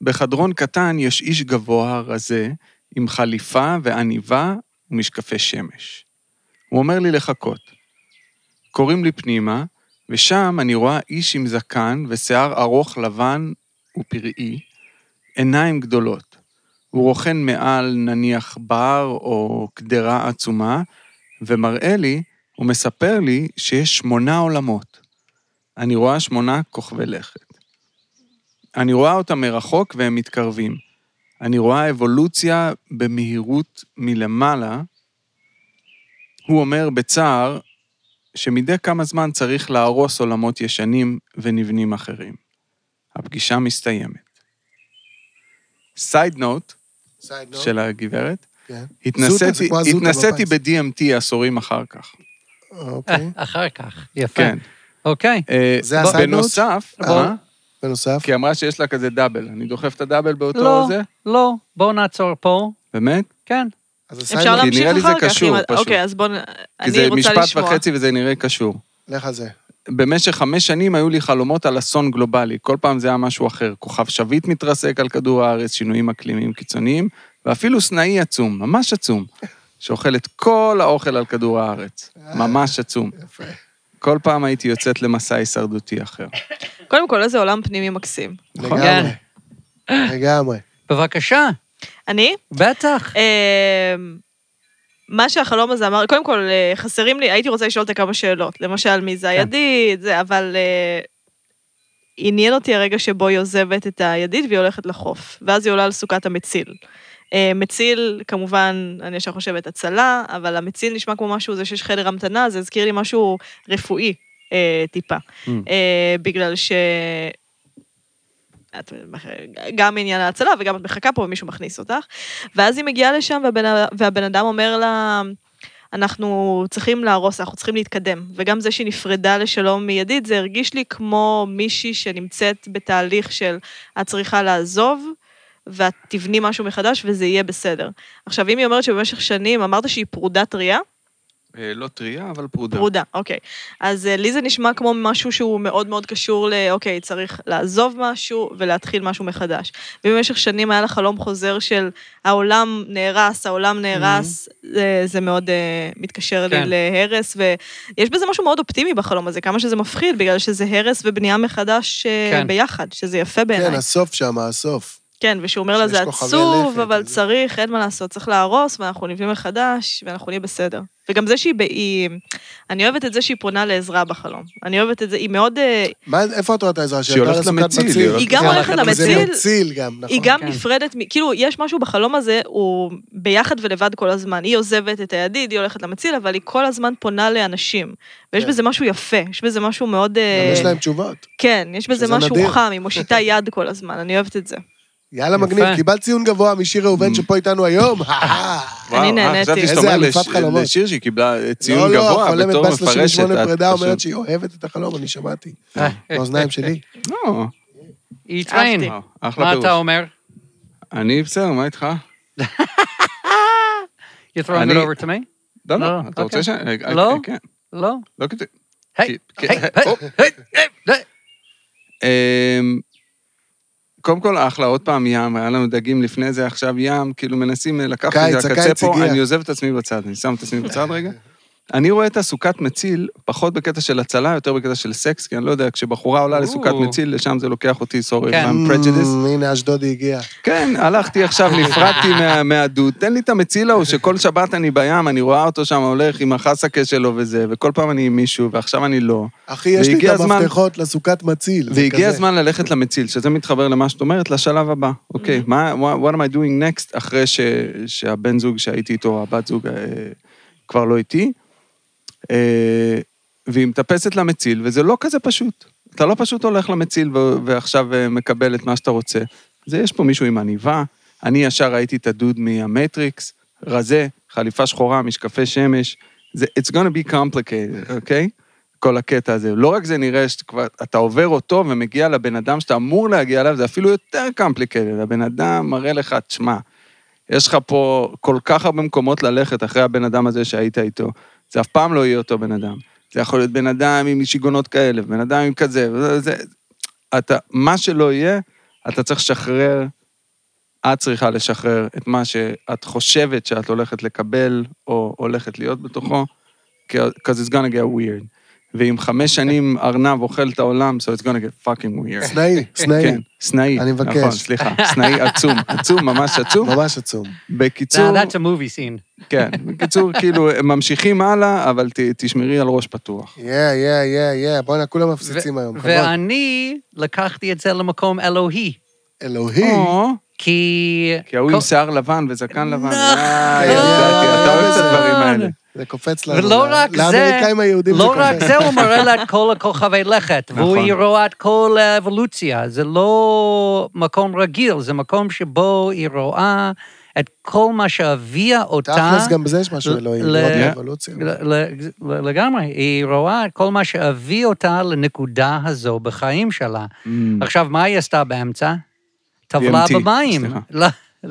בחדרון קטן יש איש גבוה רזה, עם חליפה ועניבה ומשקפי שמש. הוא אומר לי לחכות. קוראים לי פנימה, ושם אני רואה איש עם זקן ושיער ארוך לבן ופראי, עיניים גדולות. הוא רוכן מעל נניח בר או קדרה עצומה, ומראה לי, הוא מספר לי שיש שמונה עולמות. אני רואה שמונה כוכבי לכת. אני רואה אותם מרחוק והם מתקרבים. אני רואה אבולוציה במהירות מלמעלה. הוא אומר בצער שמדי כמה זמן צריך להרוס עולמות ישנים ונבנים אחרים. הפגישה מסתיימת. סייד נוט של הגברת, כן. התנסיתי, זה התנסיתי. ב-DMT עשורים אחר כך. אוקיי. אחר כך. יפה. כן. אוקיי. אה, זה ה side note? בנוסף. אה? בנוסף, כי אמרה שיש לה כזה double. אני דוחף את ה double באותו לא, זה? לא, בואו נעצור פה. באמת? כן. אפשר note, כי להמשיך נראה לי זה אחר כך. קשור, פשוט. אוקיי, אז בואו... כי אני זה רוצה משפט לשמוע. וחצי וזה נראה קשור. לך על זה. במשך חמש שנים היו לי חלומות על אסון גלובלי. כל פעם זה היה משהו אחר. כוכב שביט מתרסק על כדור הארץ, שינויים אקלימיים קיצוניים, ואפילו סנאי עצום, ממש עצום, שאוכל את כל האוכל על כדור הארץ. ממש עצום. יפה. כל פעם הייתי יוצאת למסע הישרדותי אחר. קודם כל, איזה עולם פנימי מקסים. נכון? לגמרי. לגמרי. בבקשה. אני? בטח. אה, מה שהחלום הזה אמר, קודם כל, אה, חסרים לי, הייתי רוצה לשאול אותה כמה שאלות. למשל, מי זה הידיד, זה, אבל אה, עניין אותי הרגע שבו היא עוזבת את הידיד והיא הולכת לחוף, ואז היא עולה על סוכת המציל. אה, מציל, כמובן, אני ישר חושבת הצלה, אבל המציל נשמע כמו משהו, זה שיש חדר המתנה, זה הזכיר לי משהו רפואי אה, טיפה. Mm. אה, בגלל ש... את, גם עניין ההצלה וגם את מחכה פה ומישהו מכניס אותך. ואז היא מגיעה לשם והבן, והבן אדם אומר לה, אנחנו צריכים להרוס, אנחנו צריכים להתקדם. וגם זה שהיא נפרדה לשלום מידית, זה הרגיש לי כמו מישהי שנמצאת בתהליך של את צריכה לעזוב, ואת תבני משהו מחדש וזה יהיה בסדר. עכשיו, אם היא אומרת שבמשך שנים, אמרת שהיא פרודה טריה? אה, לא טריה, אבל פרודה. פרודה, אוקיי. אז אה, לי זה נשמע כמו משהו שהוא מאוד מאוד קשור ל, אוקיי, צריך לעזוב משהו ולהתחיל משהו מחדש. ובמשך שנים היה לה חלום חוזר של העולם נהרס, העולם נהרס, זה, זה מאוד uh, מתקשר כן. לי להרס, ויש בזה משהו מאוד אופטימי בחלום הזה, כמה שזה מפחיד, בגלל שזה הרס ובנייה מחדש אה, כן. ביחד, שזה יפה בעיניי. כן, הסוף שם, הסוף. כן, ושהוא אומר לה, זה כוכבי עצוב, אבל וזה." צריך, אין מה לעשות, צריך להרוס, ואנחנו נבנים מחדש, ואנחנו נהיה בסדר. וגם זה שהיא, היא, אני אוהבת את זה שהיא פונה לעזרה בחלום. אני אוהבת את זה, היא מאוד, אה, מה, איפה את רואה את העזרה? שהיא הולכת למציל, מציל. היא היא גם הולכת הולכת זה למציל, מציל גם, נכון. היא גם כן. נפרדת, מ- כאילו, יש משהו בחלום הזה, הוא ביחד ולבד כל הזמן. היא עוזבת את הידיד, היא הולכת למציל, אבל היא כל הזמן פונה לאנשים. ויש כן. בזה משהו יפה, יש בזה משהו מאוד... אה, גם יש להם תשובות. כן, יש בזה משהו נדיר. חם, היא מושיטה יד כל הזמן, אני אוהבת את זה. יאללה, יפה. מגניב. קיבלת ציון גבוה משיר ראובן שפה איתנו היום. אני אה, נהניתי. חשבתי שאתה איזה אלופת חלומות. לשיר שהיא קיבלה אה, ציון לא, לא, גבוה החולמת בתור בת מפרשת. 38 את פרידה אומרת שהיא אוהבת את החלום, אני שמעתי. אה, באוזניים שלי. לא, היא. אה, מה. אתה אומר? אני בסדר, מה איתך? You throwing it אני- over to me? לא, לא, לא, אתה רוצה אוקיי. ש... אה, לא? כן, לא. לא כדי... היי, היי, היי, היי, קודם כל, אחלה, עוד פעם ים, היה לנו דגים לפני זה, עכשיו ים, כאילו מנסים לקחת את זה לקצה פה. אני עוזב את עצמי בצד, אני שם את עצמי בצד רגע. אני רואה את הסוכת מציל פחות בקטע של הצלה, יותר בקטע של סקס, כי אני לא יודע, כשבחורה עולה לסוכת. מציל, לשם זה לוקח אותי, סורי, כן. I'm prejudice. Mm, הנה, אשדודי הגיע. כן, הלכתי עכשיו, נפרדתי מה- מהדוד, תן לי את המציל ההוא, שכל שבת אני בים, אני רואה אותו שם הולך עם החסקה שלו וזה, וכל פעם אני עם מישהו, ועכשיו אני לא. אחי, יש לי את הזמן- המפתחות לסוכת מציל. והגיע כזה. הזמן ללכת למציל, שזה מתחבר למה שאת אומרת, לשלב הבא. אוקיי, מה, what what am I doing next, אחרי ש, שהבן זוג שהייתי איתו, הבת זוג, אה, כבר לא איתי, והיא מטפסת למציל, וזה לא כזה פשוט. אתה לא פשוט הולך למציל ועכשיו אה, מקבל את מה שאתה רוצה. זה יש פה מישהו עם עניבה, אני ישר ראיתי את הדוד מהמטריקס, רזה, חליפה שחורה, משקפי שמש, זה, it's gonna be complicated, אוקיי? כל הקטע הזה. לא רק זה נראה שאתה אתה עובר אותו ומגיע לבן אדם שאתה אמור להגיע אליו, זה אפילו יותר complicated. הבן אדם מראה לך, תשמע, יש לך פה כל כך הרבה מקומות ללכת אחרי הבן אדם הזה שהיית איתו. זה אף פעם לא יהיה אותו בן אדם. זה יכול להיות בן אדם עם שיגעונות כאלה, בן אדם עם כזה, זה, אתה, מה שלא יהיה, אתה צריך לשחרר, את צריכה לשחרר את מה שאת חושבת שאת הולכת לקבל, או הולכת להיות בתוכו, because it's gonna get weird. ואם חמש שנים ארנב אוכל את העולם, so it's gonna get fucking weird. סנאי, סנאי. כן, סנאי. אני מבקש. נכון, סליחה, סנאי עצום, עצום, ממש עצום. ממש עצום. בקיצור, Now, that's a movie scene. כן, בקיצור, כאילו, הם ממשיכים הלאה, אבל ת, תשמרי על ראש פתוח. יא, יא, יא, יא, בוא'נה, כולם מפציצים היום. ואני לקחתי את זה למקום אלוהי. אלוהי. כי... כי ההוא עם שיער לבן וזקן לבן. נכון. אה, אתה אוהב את הדברים האלה. זה קופץ לנו. ולא רק זה, לאמריקאים היהודים לא זה רק קופץ. זה, הוא מראה לה את כל הכוכבי לכת, והוא נכון. רואה את כל האבולוציה. זה לא מקום רגיל, זה מקום שבו היא רואה את כל מה שהביאה אותה... תכלס, גם בזה יש משהו אלוהים, לראות Yeah. אבולוציה. ל- ל- לגמרי, היא רואה את כל מה שהביא אותה לנקודה הזו בחיים שלה. Mm. עכשיו, מה היא עשתה באמצע? טבלה DMT, במים. סליחה. לא,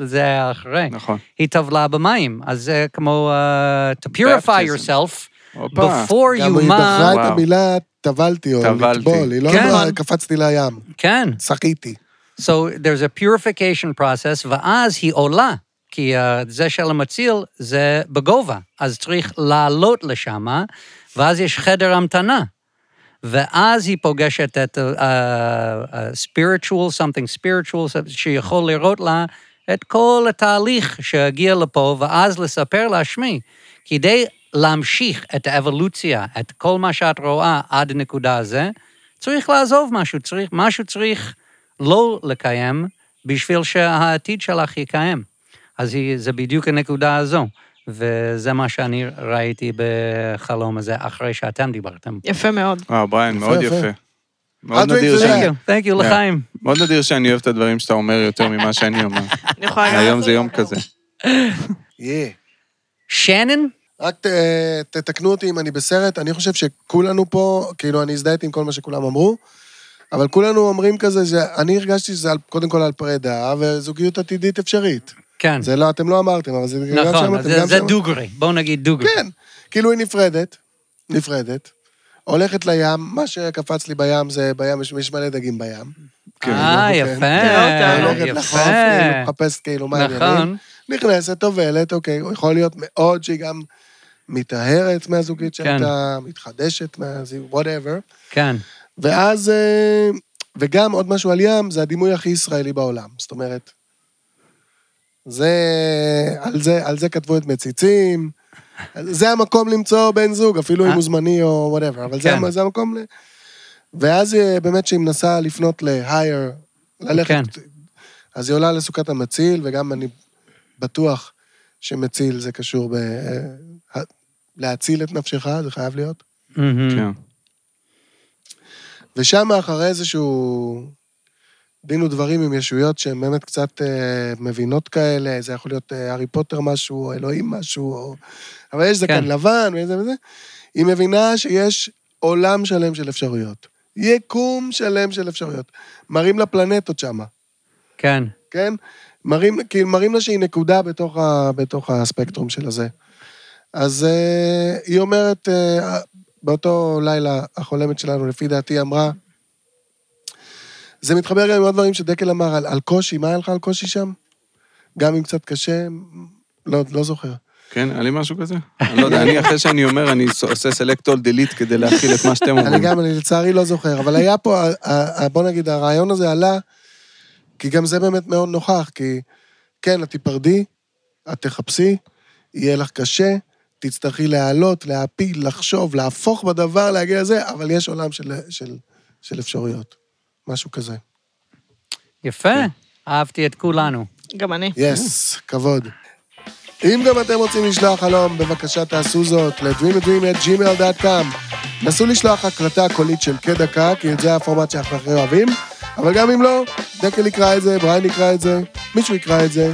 זה היה אחרי. נכון. היא טבלה במים, אז זה כמו uh, to purify Baptism. yourself הופה. before גם you היא בחרה. את. המילה טבלתי או. לטבול, היא לא כן. אמרה קפצתי לים, כן. שחיתי. So there's a purification process, ואז היא עולה, כי uh, זה של המציל זה בגובה, אז צריך לעלות לשם, ואז יש חדר המתנה. ואז היא פוגשת את uh, uh, spiritual, something spiritual, שיכול לראות לה את כל התהליך שהגיע לפה, ואז לספר לה, שמי, כדי להמשיך את האבולוציה, את כל מה שאת רואה עד הנקודה הזה, צריך לעזוב משהו, צריך, משהו צריך לא לקיים בשביל שהעתיד שלך יקיים. אז היא, זה בדיוק הנקודה הזו, וזה מה שאני ראיתי בחלום הזה אחרי שאתם דיברתם. יפה מאוד. וואו, בריין, יפה, מאוד יפה. מאוד נדיר שאני- you, Yeah. לחיים. מאוד נדיר שאני אוהב את הדברים שאתה אומר יותר ממה שאני אומר. אני יכולה גם... היום זה יום כזה. שנן? רק תתקנו אותי אם אני בסרט, אני חושב שכולנו פה, כאילו, אני הזדהיתי עם כל מה שכולם אמרו, אבל כולנו אומרים כזה, שאני הרגשתי שזה קודם כל על פרידה, וזוגיות עתידית אפשרית. כן. זה לא, אתם לא אמרתם, אבל זה גם נכון, שמעתם, אז זה- גם זה. דוגרי, בואו נגיד דוגרי. כן, כאילו היא נפרדת, נפרדת, הולכת לים, מה שקפץ לי בים זה, בים יש, יש מלא דגים בים. אה, כן. יפה, הולכת לחוף, כאילו, יפה. מחפשת כאילו מה העניינים. נכון, נכנסת, טובלת, אוקיי, יכול להיות מאוד שהיא גם מיטהרת מהזוגית כן. שהייתה, מתחדשת מהזיו, whatever. כן. ואז, אה, וגם עוד משהו על ים, זה הדימוי הכי ישראלי בעולם. זאת אומרת, זה, על זה, על זה כתבו את מציצים, זה המקום למצוא בן זוג, אפילו אם אה? הוא זמני או whatever, אבל זה, כן. המ- זה המקום ל... ואז אה, באמת שהיא מנסה לפנות ל-higher, ללכת, כן. אז היא עולה לסוכת המציל, וגם אני בטוח שמציל זה קשור ב... אה, להציל את נפשך, זה חייב להיות. מהמם. כן. ושם אחרי איזשהו דין ודברים עם ישויות שהן באמת קצת אה, מבינות כאלה, זה יכול להיות אה, הארי פוטר משהו, או אלוהים משהו, או... אבל יש זקן כן. לבן וזה וזה, היא מבינה שיש עולם שלם של אפשרויות. יקום שלם של אפשרויות. מראים לה פלנטות שמה, כן. כן? מראים, כאילו, מראים לה שהיא נקודה בתוך, ה, בתוך הספקטרום של הזה. אז אה, היא אומרת, אה, באותו לילה החולמת שלנו, לפי דעתי, אמרה, זה מתחבר גם עם עוד דברים שדקל אמר על, על קושי, מה היה לך על קושי שם? גם אם קצת קשה, לא, לא זוכר. כן, היה לי משהו כזה? אני לא יודע, אני אחרי שאני אומר, אני עושה select all delete כדי להכיל את מה שאתם אני אומרים. גם, אני לצערי לא זוכר, אבל היה פה, בוא נגיד, הרעיון הזה עלה, כי גם זה באמת מאוד נוכח, כי כן, את תיפרדי, את תחפשי, יהיה לך קשה, תצטרכי להעלות, להעפיל, לחשוב, להפוך בדבר, להגיע לזה, אבל יש עולם של, של, של אפשרויות. משהו כזה. יפה, אהבתי את כולנו. גם אני. yes, כבוד. אם גם אתם רוצים לשלוח חלום, בבקשה תעשו זאת ל-dreamadream@gmail.com. נסו לשלוח הקלטה קולית של כדקה, כי זה הפורמט שאנחנו הכי אוהבים, אבל גם אם לא, דקל יקרא את זה, בריין יקרא את זה, מישהו יקרא את זה.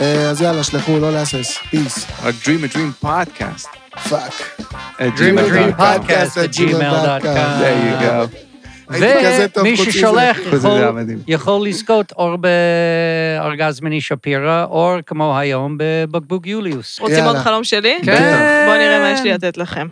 אה, אז יאללה, שלחו, לא להסס. peace. רק Dream a Dream podcast. fuck. Dream a Dream podcast at gmail.com. There you go. ומי. ששולח יכול, לזכות או בארגז מיני שפירא, או כמו היום בבקבוק יוליוס. רוצים. עוד חלום שלי? כן. בואו נראה מה יש לי לתת לכם.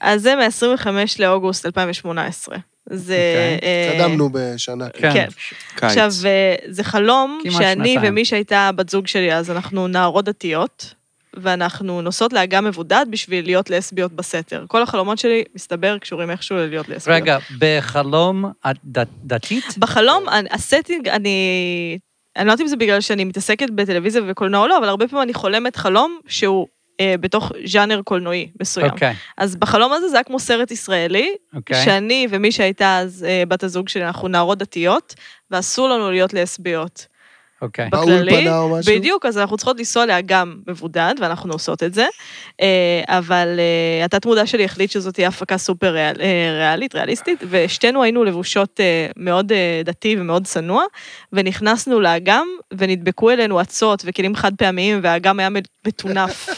אז זה מ-25 לאוגוסט 2018. זה... אוקיי. אה, התקדמנו בשנה. כן. קיץ. עכשיו, אה, זה חלום שאני. ומי שהייתה בת זוג שלי אז, אנחנו נערות דתיות, ואנחנו נוסעות לאגם מבודד בשביל להיות לסביות בסתר. כל החלומות שלי, מסתבר, קשורים איכשהו ללהיות לסביות. רגע, בחלום דת- דתית? בחלום, הסטינג, אני... אני לא יודעת אם זה בגלל שאני מתעסקת בטלוויזיה ובקולנוע או לא, אבל הרבה פעמים אני חולמת חלום שהוא אה, בתוך ז'אנר קולנועי מסוים. אוקיי, אז בחלום הזה זה היה כמו סרט ישראלי, אוקיי. שאני ומי שהייתה אז אה, בת הזוג שלי, אנחנו נערות דתיות, ואסור לנו להיות לסביות. אוקיי. בכללי, או משהו? בדיוק, אז אנחנו צריכות לנסוע לאגם מבודד, ואנחנו עושות את זה. אה, אבל אה, התת-מודע שלי החליט שזאת תהיה הפקה סופר ריאל, אה, ריאלית, ריאליסטית, ושתינו היינו לבושות מאוד דתי ומאוד צנוע, ונכנסנו לאגם, ונדבקו אלינו עצות וכלים חד פעמיים, והאגם היה מטונף.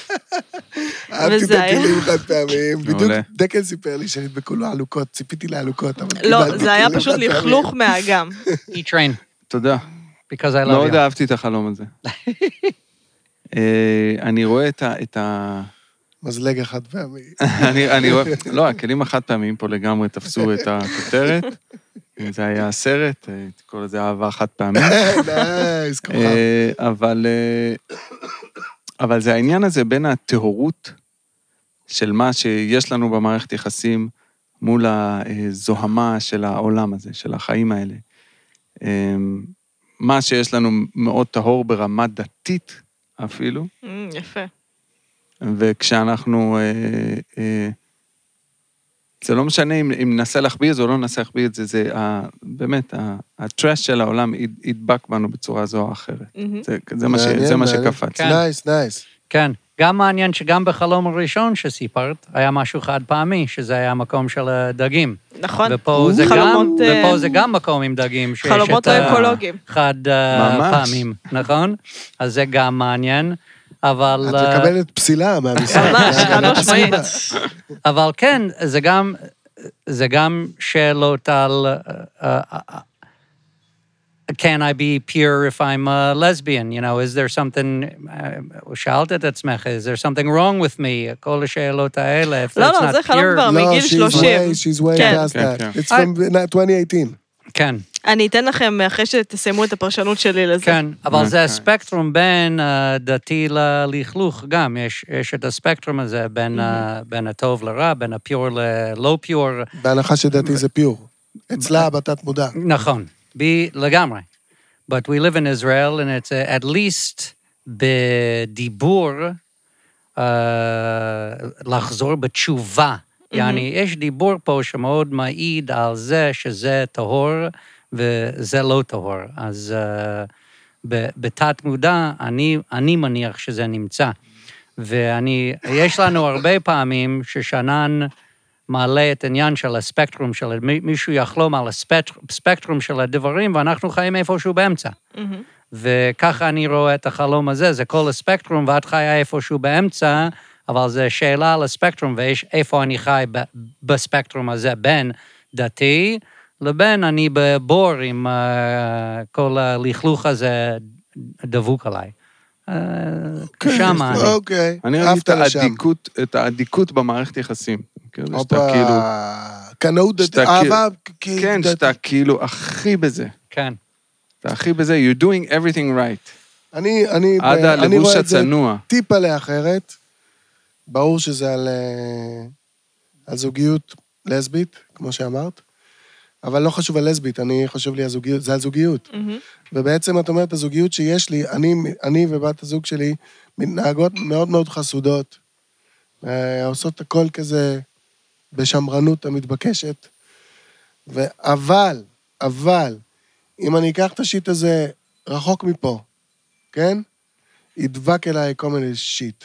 אהבתי את הכלים חד פעמיים. בדיוק. דקל סיפר לי שנדבקו לו עלוקות, ציפיתי לעלוקות, אבל לא, קיבלתי זה היה כלים פשוט. לכלוך מהאגם. E-Train, תודה. Because I love מאוד you. אהבתי את החלום הזה. אה, אני רואה את ה... את ה... מזלג החד פעמי. אני, אני רואה, לא, הכלים החד פעמיים פה לגמרי תפסו את הכותרת. זה היה הסרט, אה, תקרא לזה אהבה חד פעמית. נייס, כוכב. אה, אבל, אה, אבל זה העניין הזה בין הטהורות של מה שיש לנו במערכת יחסים מול הזוהמה של העולם הזה, של החיים האלה. מה שיש לנו מאוד טהור ברמה דתית אפילו, Mm, יפה. וכשאנחנו... אה, אה, זה לא משנה אם, אם ננסה להחביא את זה או לא ננסה להחביא את זה, זה ה, באמת, ה trash של העולם יד- ידבק בנו בצורה זו או אחרת. מהמם. זה, זה, מה, ש, מעניין, זה מה מעניין. שקפץ. כן. nice, nice. כן. גם מעניין שגם בחלום הראשון שסיפרת, היה משהו חד פעמי, שזה היה המקום של הדגים. נכון. ופה זה גם, חלומות, אה, ופה זה גם מקום עם דגים. חלומות את ה- אקולוגיים. חד אה, ממש. פעמים, נכון? אז זה גם מעניין. אבל, את אה, מקבלת פסילה מהמשרד. ממש, חד משמעית. אבל כן, זה גם, זה גם שאלות על... can I be pure if I'm a lesbian? You know, is there something, שאלת את עצמך, is there something wrong with me? כל השאלות האלה, if לא, it's לא, not זה חלום pure. כבר מגיל she's 30. way- She's way כן. past כן, that. כן. It's from 2018. כן, אני אתן לכם, אחרי שתסיימו את הפרשנות שלי לזה. כן, אבל זה אוקיי. הספקטרום בין אה, דתי ללכלוך גם, יש, יש את הספקטרום הזה בין, ה- בין הטוב לרע, בין הפיור ללא פיור, בהנחה שדעתי זה פיור. אצלה בתת מודע. נכון, בי לגמרי. But we live in Israel and it's uh, at least בדיבור uh, לחזור בתשובה. יעני, יש דיבור פה שמאוד מעיד על זה שזה טהור וזה לא טהור. אז uh, ב- בתת מודע, אני, אני מניח שזה נמצא. ואני, יש לנו הרבה פעמים ששנן מעלה את העניין של הספקטרום של, מי- מישהו יחלום על הספקטרום של הדברים, ואנחנו חיים איפשהו באמצע. מהמם. וככה אני רואה את החלום הזה, זה כל הספקטרום, ואת חיה איפשהו באמצע, אבל זה שאלה על הספקטרום, ויש איפה אני חי ב- בספקטרום הזה, בין דתי לבין אני בבור עם uh, כל הלכלוך הזה דבוק עליי. Uh, שם אני. אוקיי, אני אוהב עפת את. האדיקות, את האדיקות במערכת יחסים. כאילו, שאתה הופה, כאילו, קנאות דתי, שאתה אהבה, כי- כן. שאתה כאילו הכי בזה. כן. אתה הכי בזה, you're doing everything right. אני, אני, עד אני הלבוש רואה את זה הצנוע. טיפה לאחרת. ברור שזה על, אה, על זוגיות לסבית, כמו שאמרת, אבל לא חשוב על לסבית, אני חושב לי הזוגיות, זה על זוגיות. מהמם. ובעצם את אומרת, הזוגיות שיש לי, אני, אני ובת הזוג שלי מתנהגות מאוד מאוד חסודות, אה, עושות הכל כזה בשמרנות המתבקשת. ו- אבל, אבל, אם אני אקח את השיט הזה רחוק מפה, כן? ידבק אליי כל מיני שיט.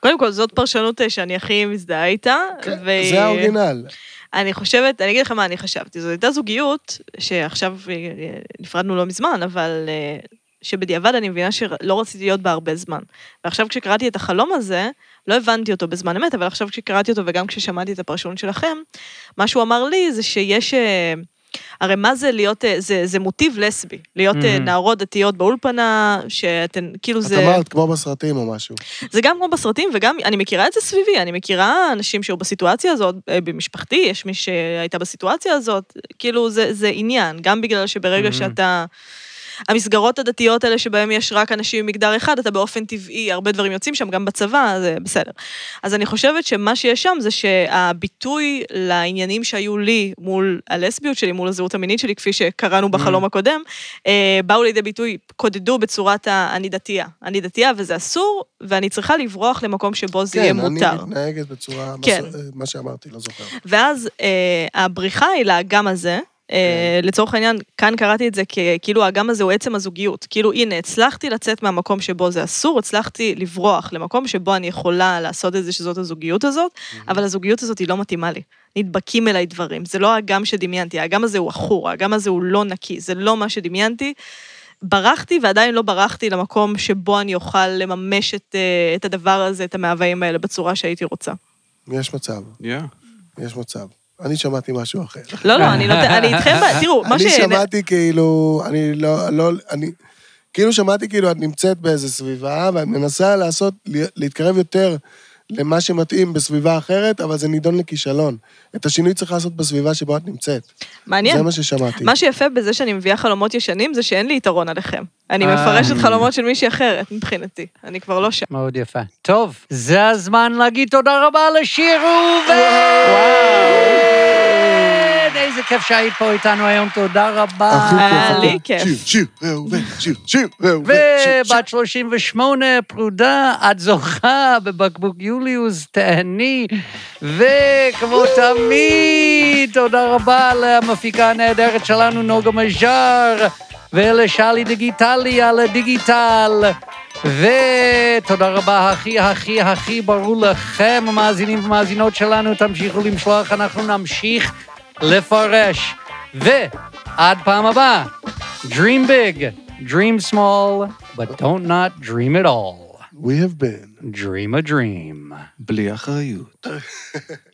קודם כל, זאת פרשנות אה, שאני הכי מזדהה איתה. ו- זה האורגינל. אני חושבת, אני אגיד לך מה אני חשבתי, זו הייתה זוגיות, שעכשיו אה, נפרדנו לא מזמן, אבל אה, שבדיעבד אני מבינה שלא רציתי להיות בה הרבה זמן. ועכשיו כשקראתי את החלום הזה, לא הבנתי אותו בזמן אמת, אבל עכשיו כשקראתי אותו וגם כששמעתי את הפרשנות שלכם, מה שהוא אמר לי זה שיש... אה, הרי מה זה להיות, אה, זה, זה מוטיב לסבי, להיות mm-hmm. Mhm. נערות דתיות באולפנה, שאתן, כאילו את זה... אמרת, כמו בסרטים או משהו. זה גם כמו בסרטים, וגם, אני מכירה את זה סביבי, אני מכירה אנשים שהיו בסיטואציה הזאת, אה, במשפחתי, יש מי שהייתה בסיטואציה הזאת, כאילו זה, זה עניין, גם בגלל שברגע Mhm. שאתה המסגרות הדתיות האלה שבהם יש רק אנשים ממגדר אחד, אתה באופן טבעי, הרבה דברים יוצאים שם, גם בצבא, זה בסדר. אז אני חושבת שמה שיש שם זה שהביטוי לעניינים שהיו לי מול הלסביות שלי, מול הזהות המינית שלי, כפי שקראנו בחלום הקודם, אה, באו לידי ביטוי, קודדו בצורת ה- אני דתייה. אני דתייה וזה אסור, ואני צריכה לברוח למקום שבו זה יהיה כן, מותר. אני מתנהגת בצורה... כן. מה שאמרתי, לא זוכר. ואז אה, הבריחה היא לאגם הזה. אה, לצורך העניין, כאן קראתי את זה כאילו האגם הזה הוא עצם הזוגיות. כאילו, הנה, הצלחתי לצאת מהמקום שבו זה אסור, הצלחתי לברוח למקום שבו אני יכולה לעשות את זה, שזאת הזוגיות הזאת, אבל הזוגיות הזאת היא לא מתאימה לי. נדבקים אליי דברים, זה לא האגם שדמיינתי, האגם הזה הוא עכור, האגם הזה הוא לא נקי, זה לא מה שדמיינתי. ברחתי ועדיין לא ברחתי למקום שבו אני אוכל לממש את, אה, את הדבר הזה, את המאוויים האלה, בצורה שהייתי רוצה. יש מצב, Yeah. יש מצב. אני שמעתי משהו אחר. לא, לא, אני, אני איתכם, תראו, מה אני ש... שמעתי כאילו, אני לא, לא, אני, כאילו שמעתי כאילו את נמצאת באיזה סביבה, ואת מנסה לעשות, להתקרב יותר למה שמתאים בסביבה אחרת, אבל זה נידון לכישלון. את השינוי צריך לעשות בסביבה שבו את נמצאת. מעניין. זה מה ששמעתי. מה שיפה בזה שאני מביאה חלומות ישנים, זה שאין לי יתרון עליכם. אני אה. מפרשת חלומות של מישהי אחרת, מבחינתי. אני כבר לא שם. מאוד יפה. טוב, זה הזמן להגיד תודה רבה לשיר ראובן! כיף שהיית פה איתנו היום, תודה רבה. היה לי כיף. שיר, שיר, ראובן, שיר, שיר, ראובן, שיר, שיר. ובת 38, פרודה, את זוכה בבקבוק יוליוס, תהני. וכמו תמיד, תודה רבה למפיקה הנהדרת שלנו, נוגה מז'אר, ולשלי דיגיטלי על הדיגיטל. ותודה רבה הכי הכי הכי ברור לכם, המאזינים ומאזינות שלנו, תמשיכו למשלוח, אנחנו נמשיך לפרש. ועד פעם הבאה, dream big, dream small, but don't not dream at all. We have been. Dream a dream. בלי אחריות.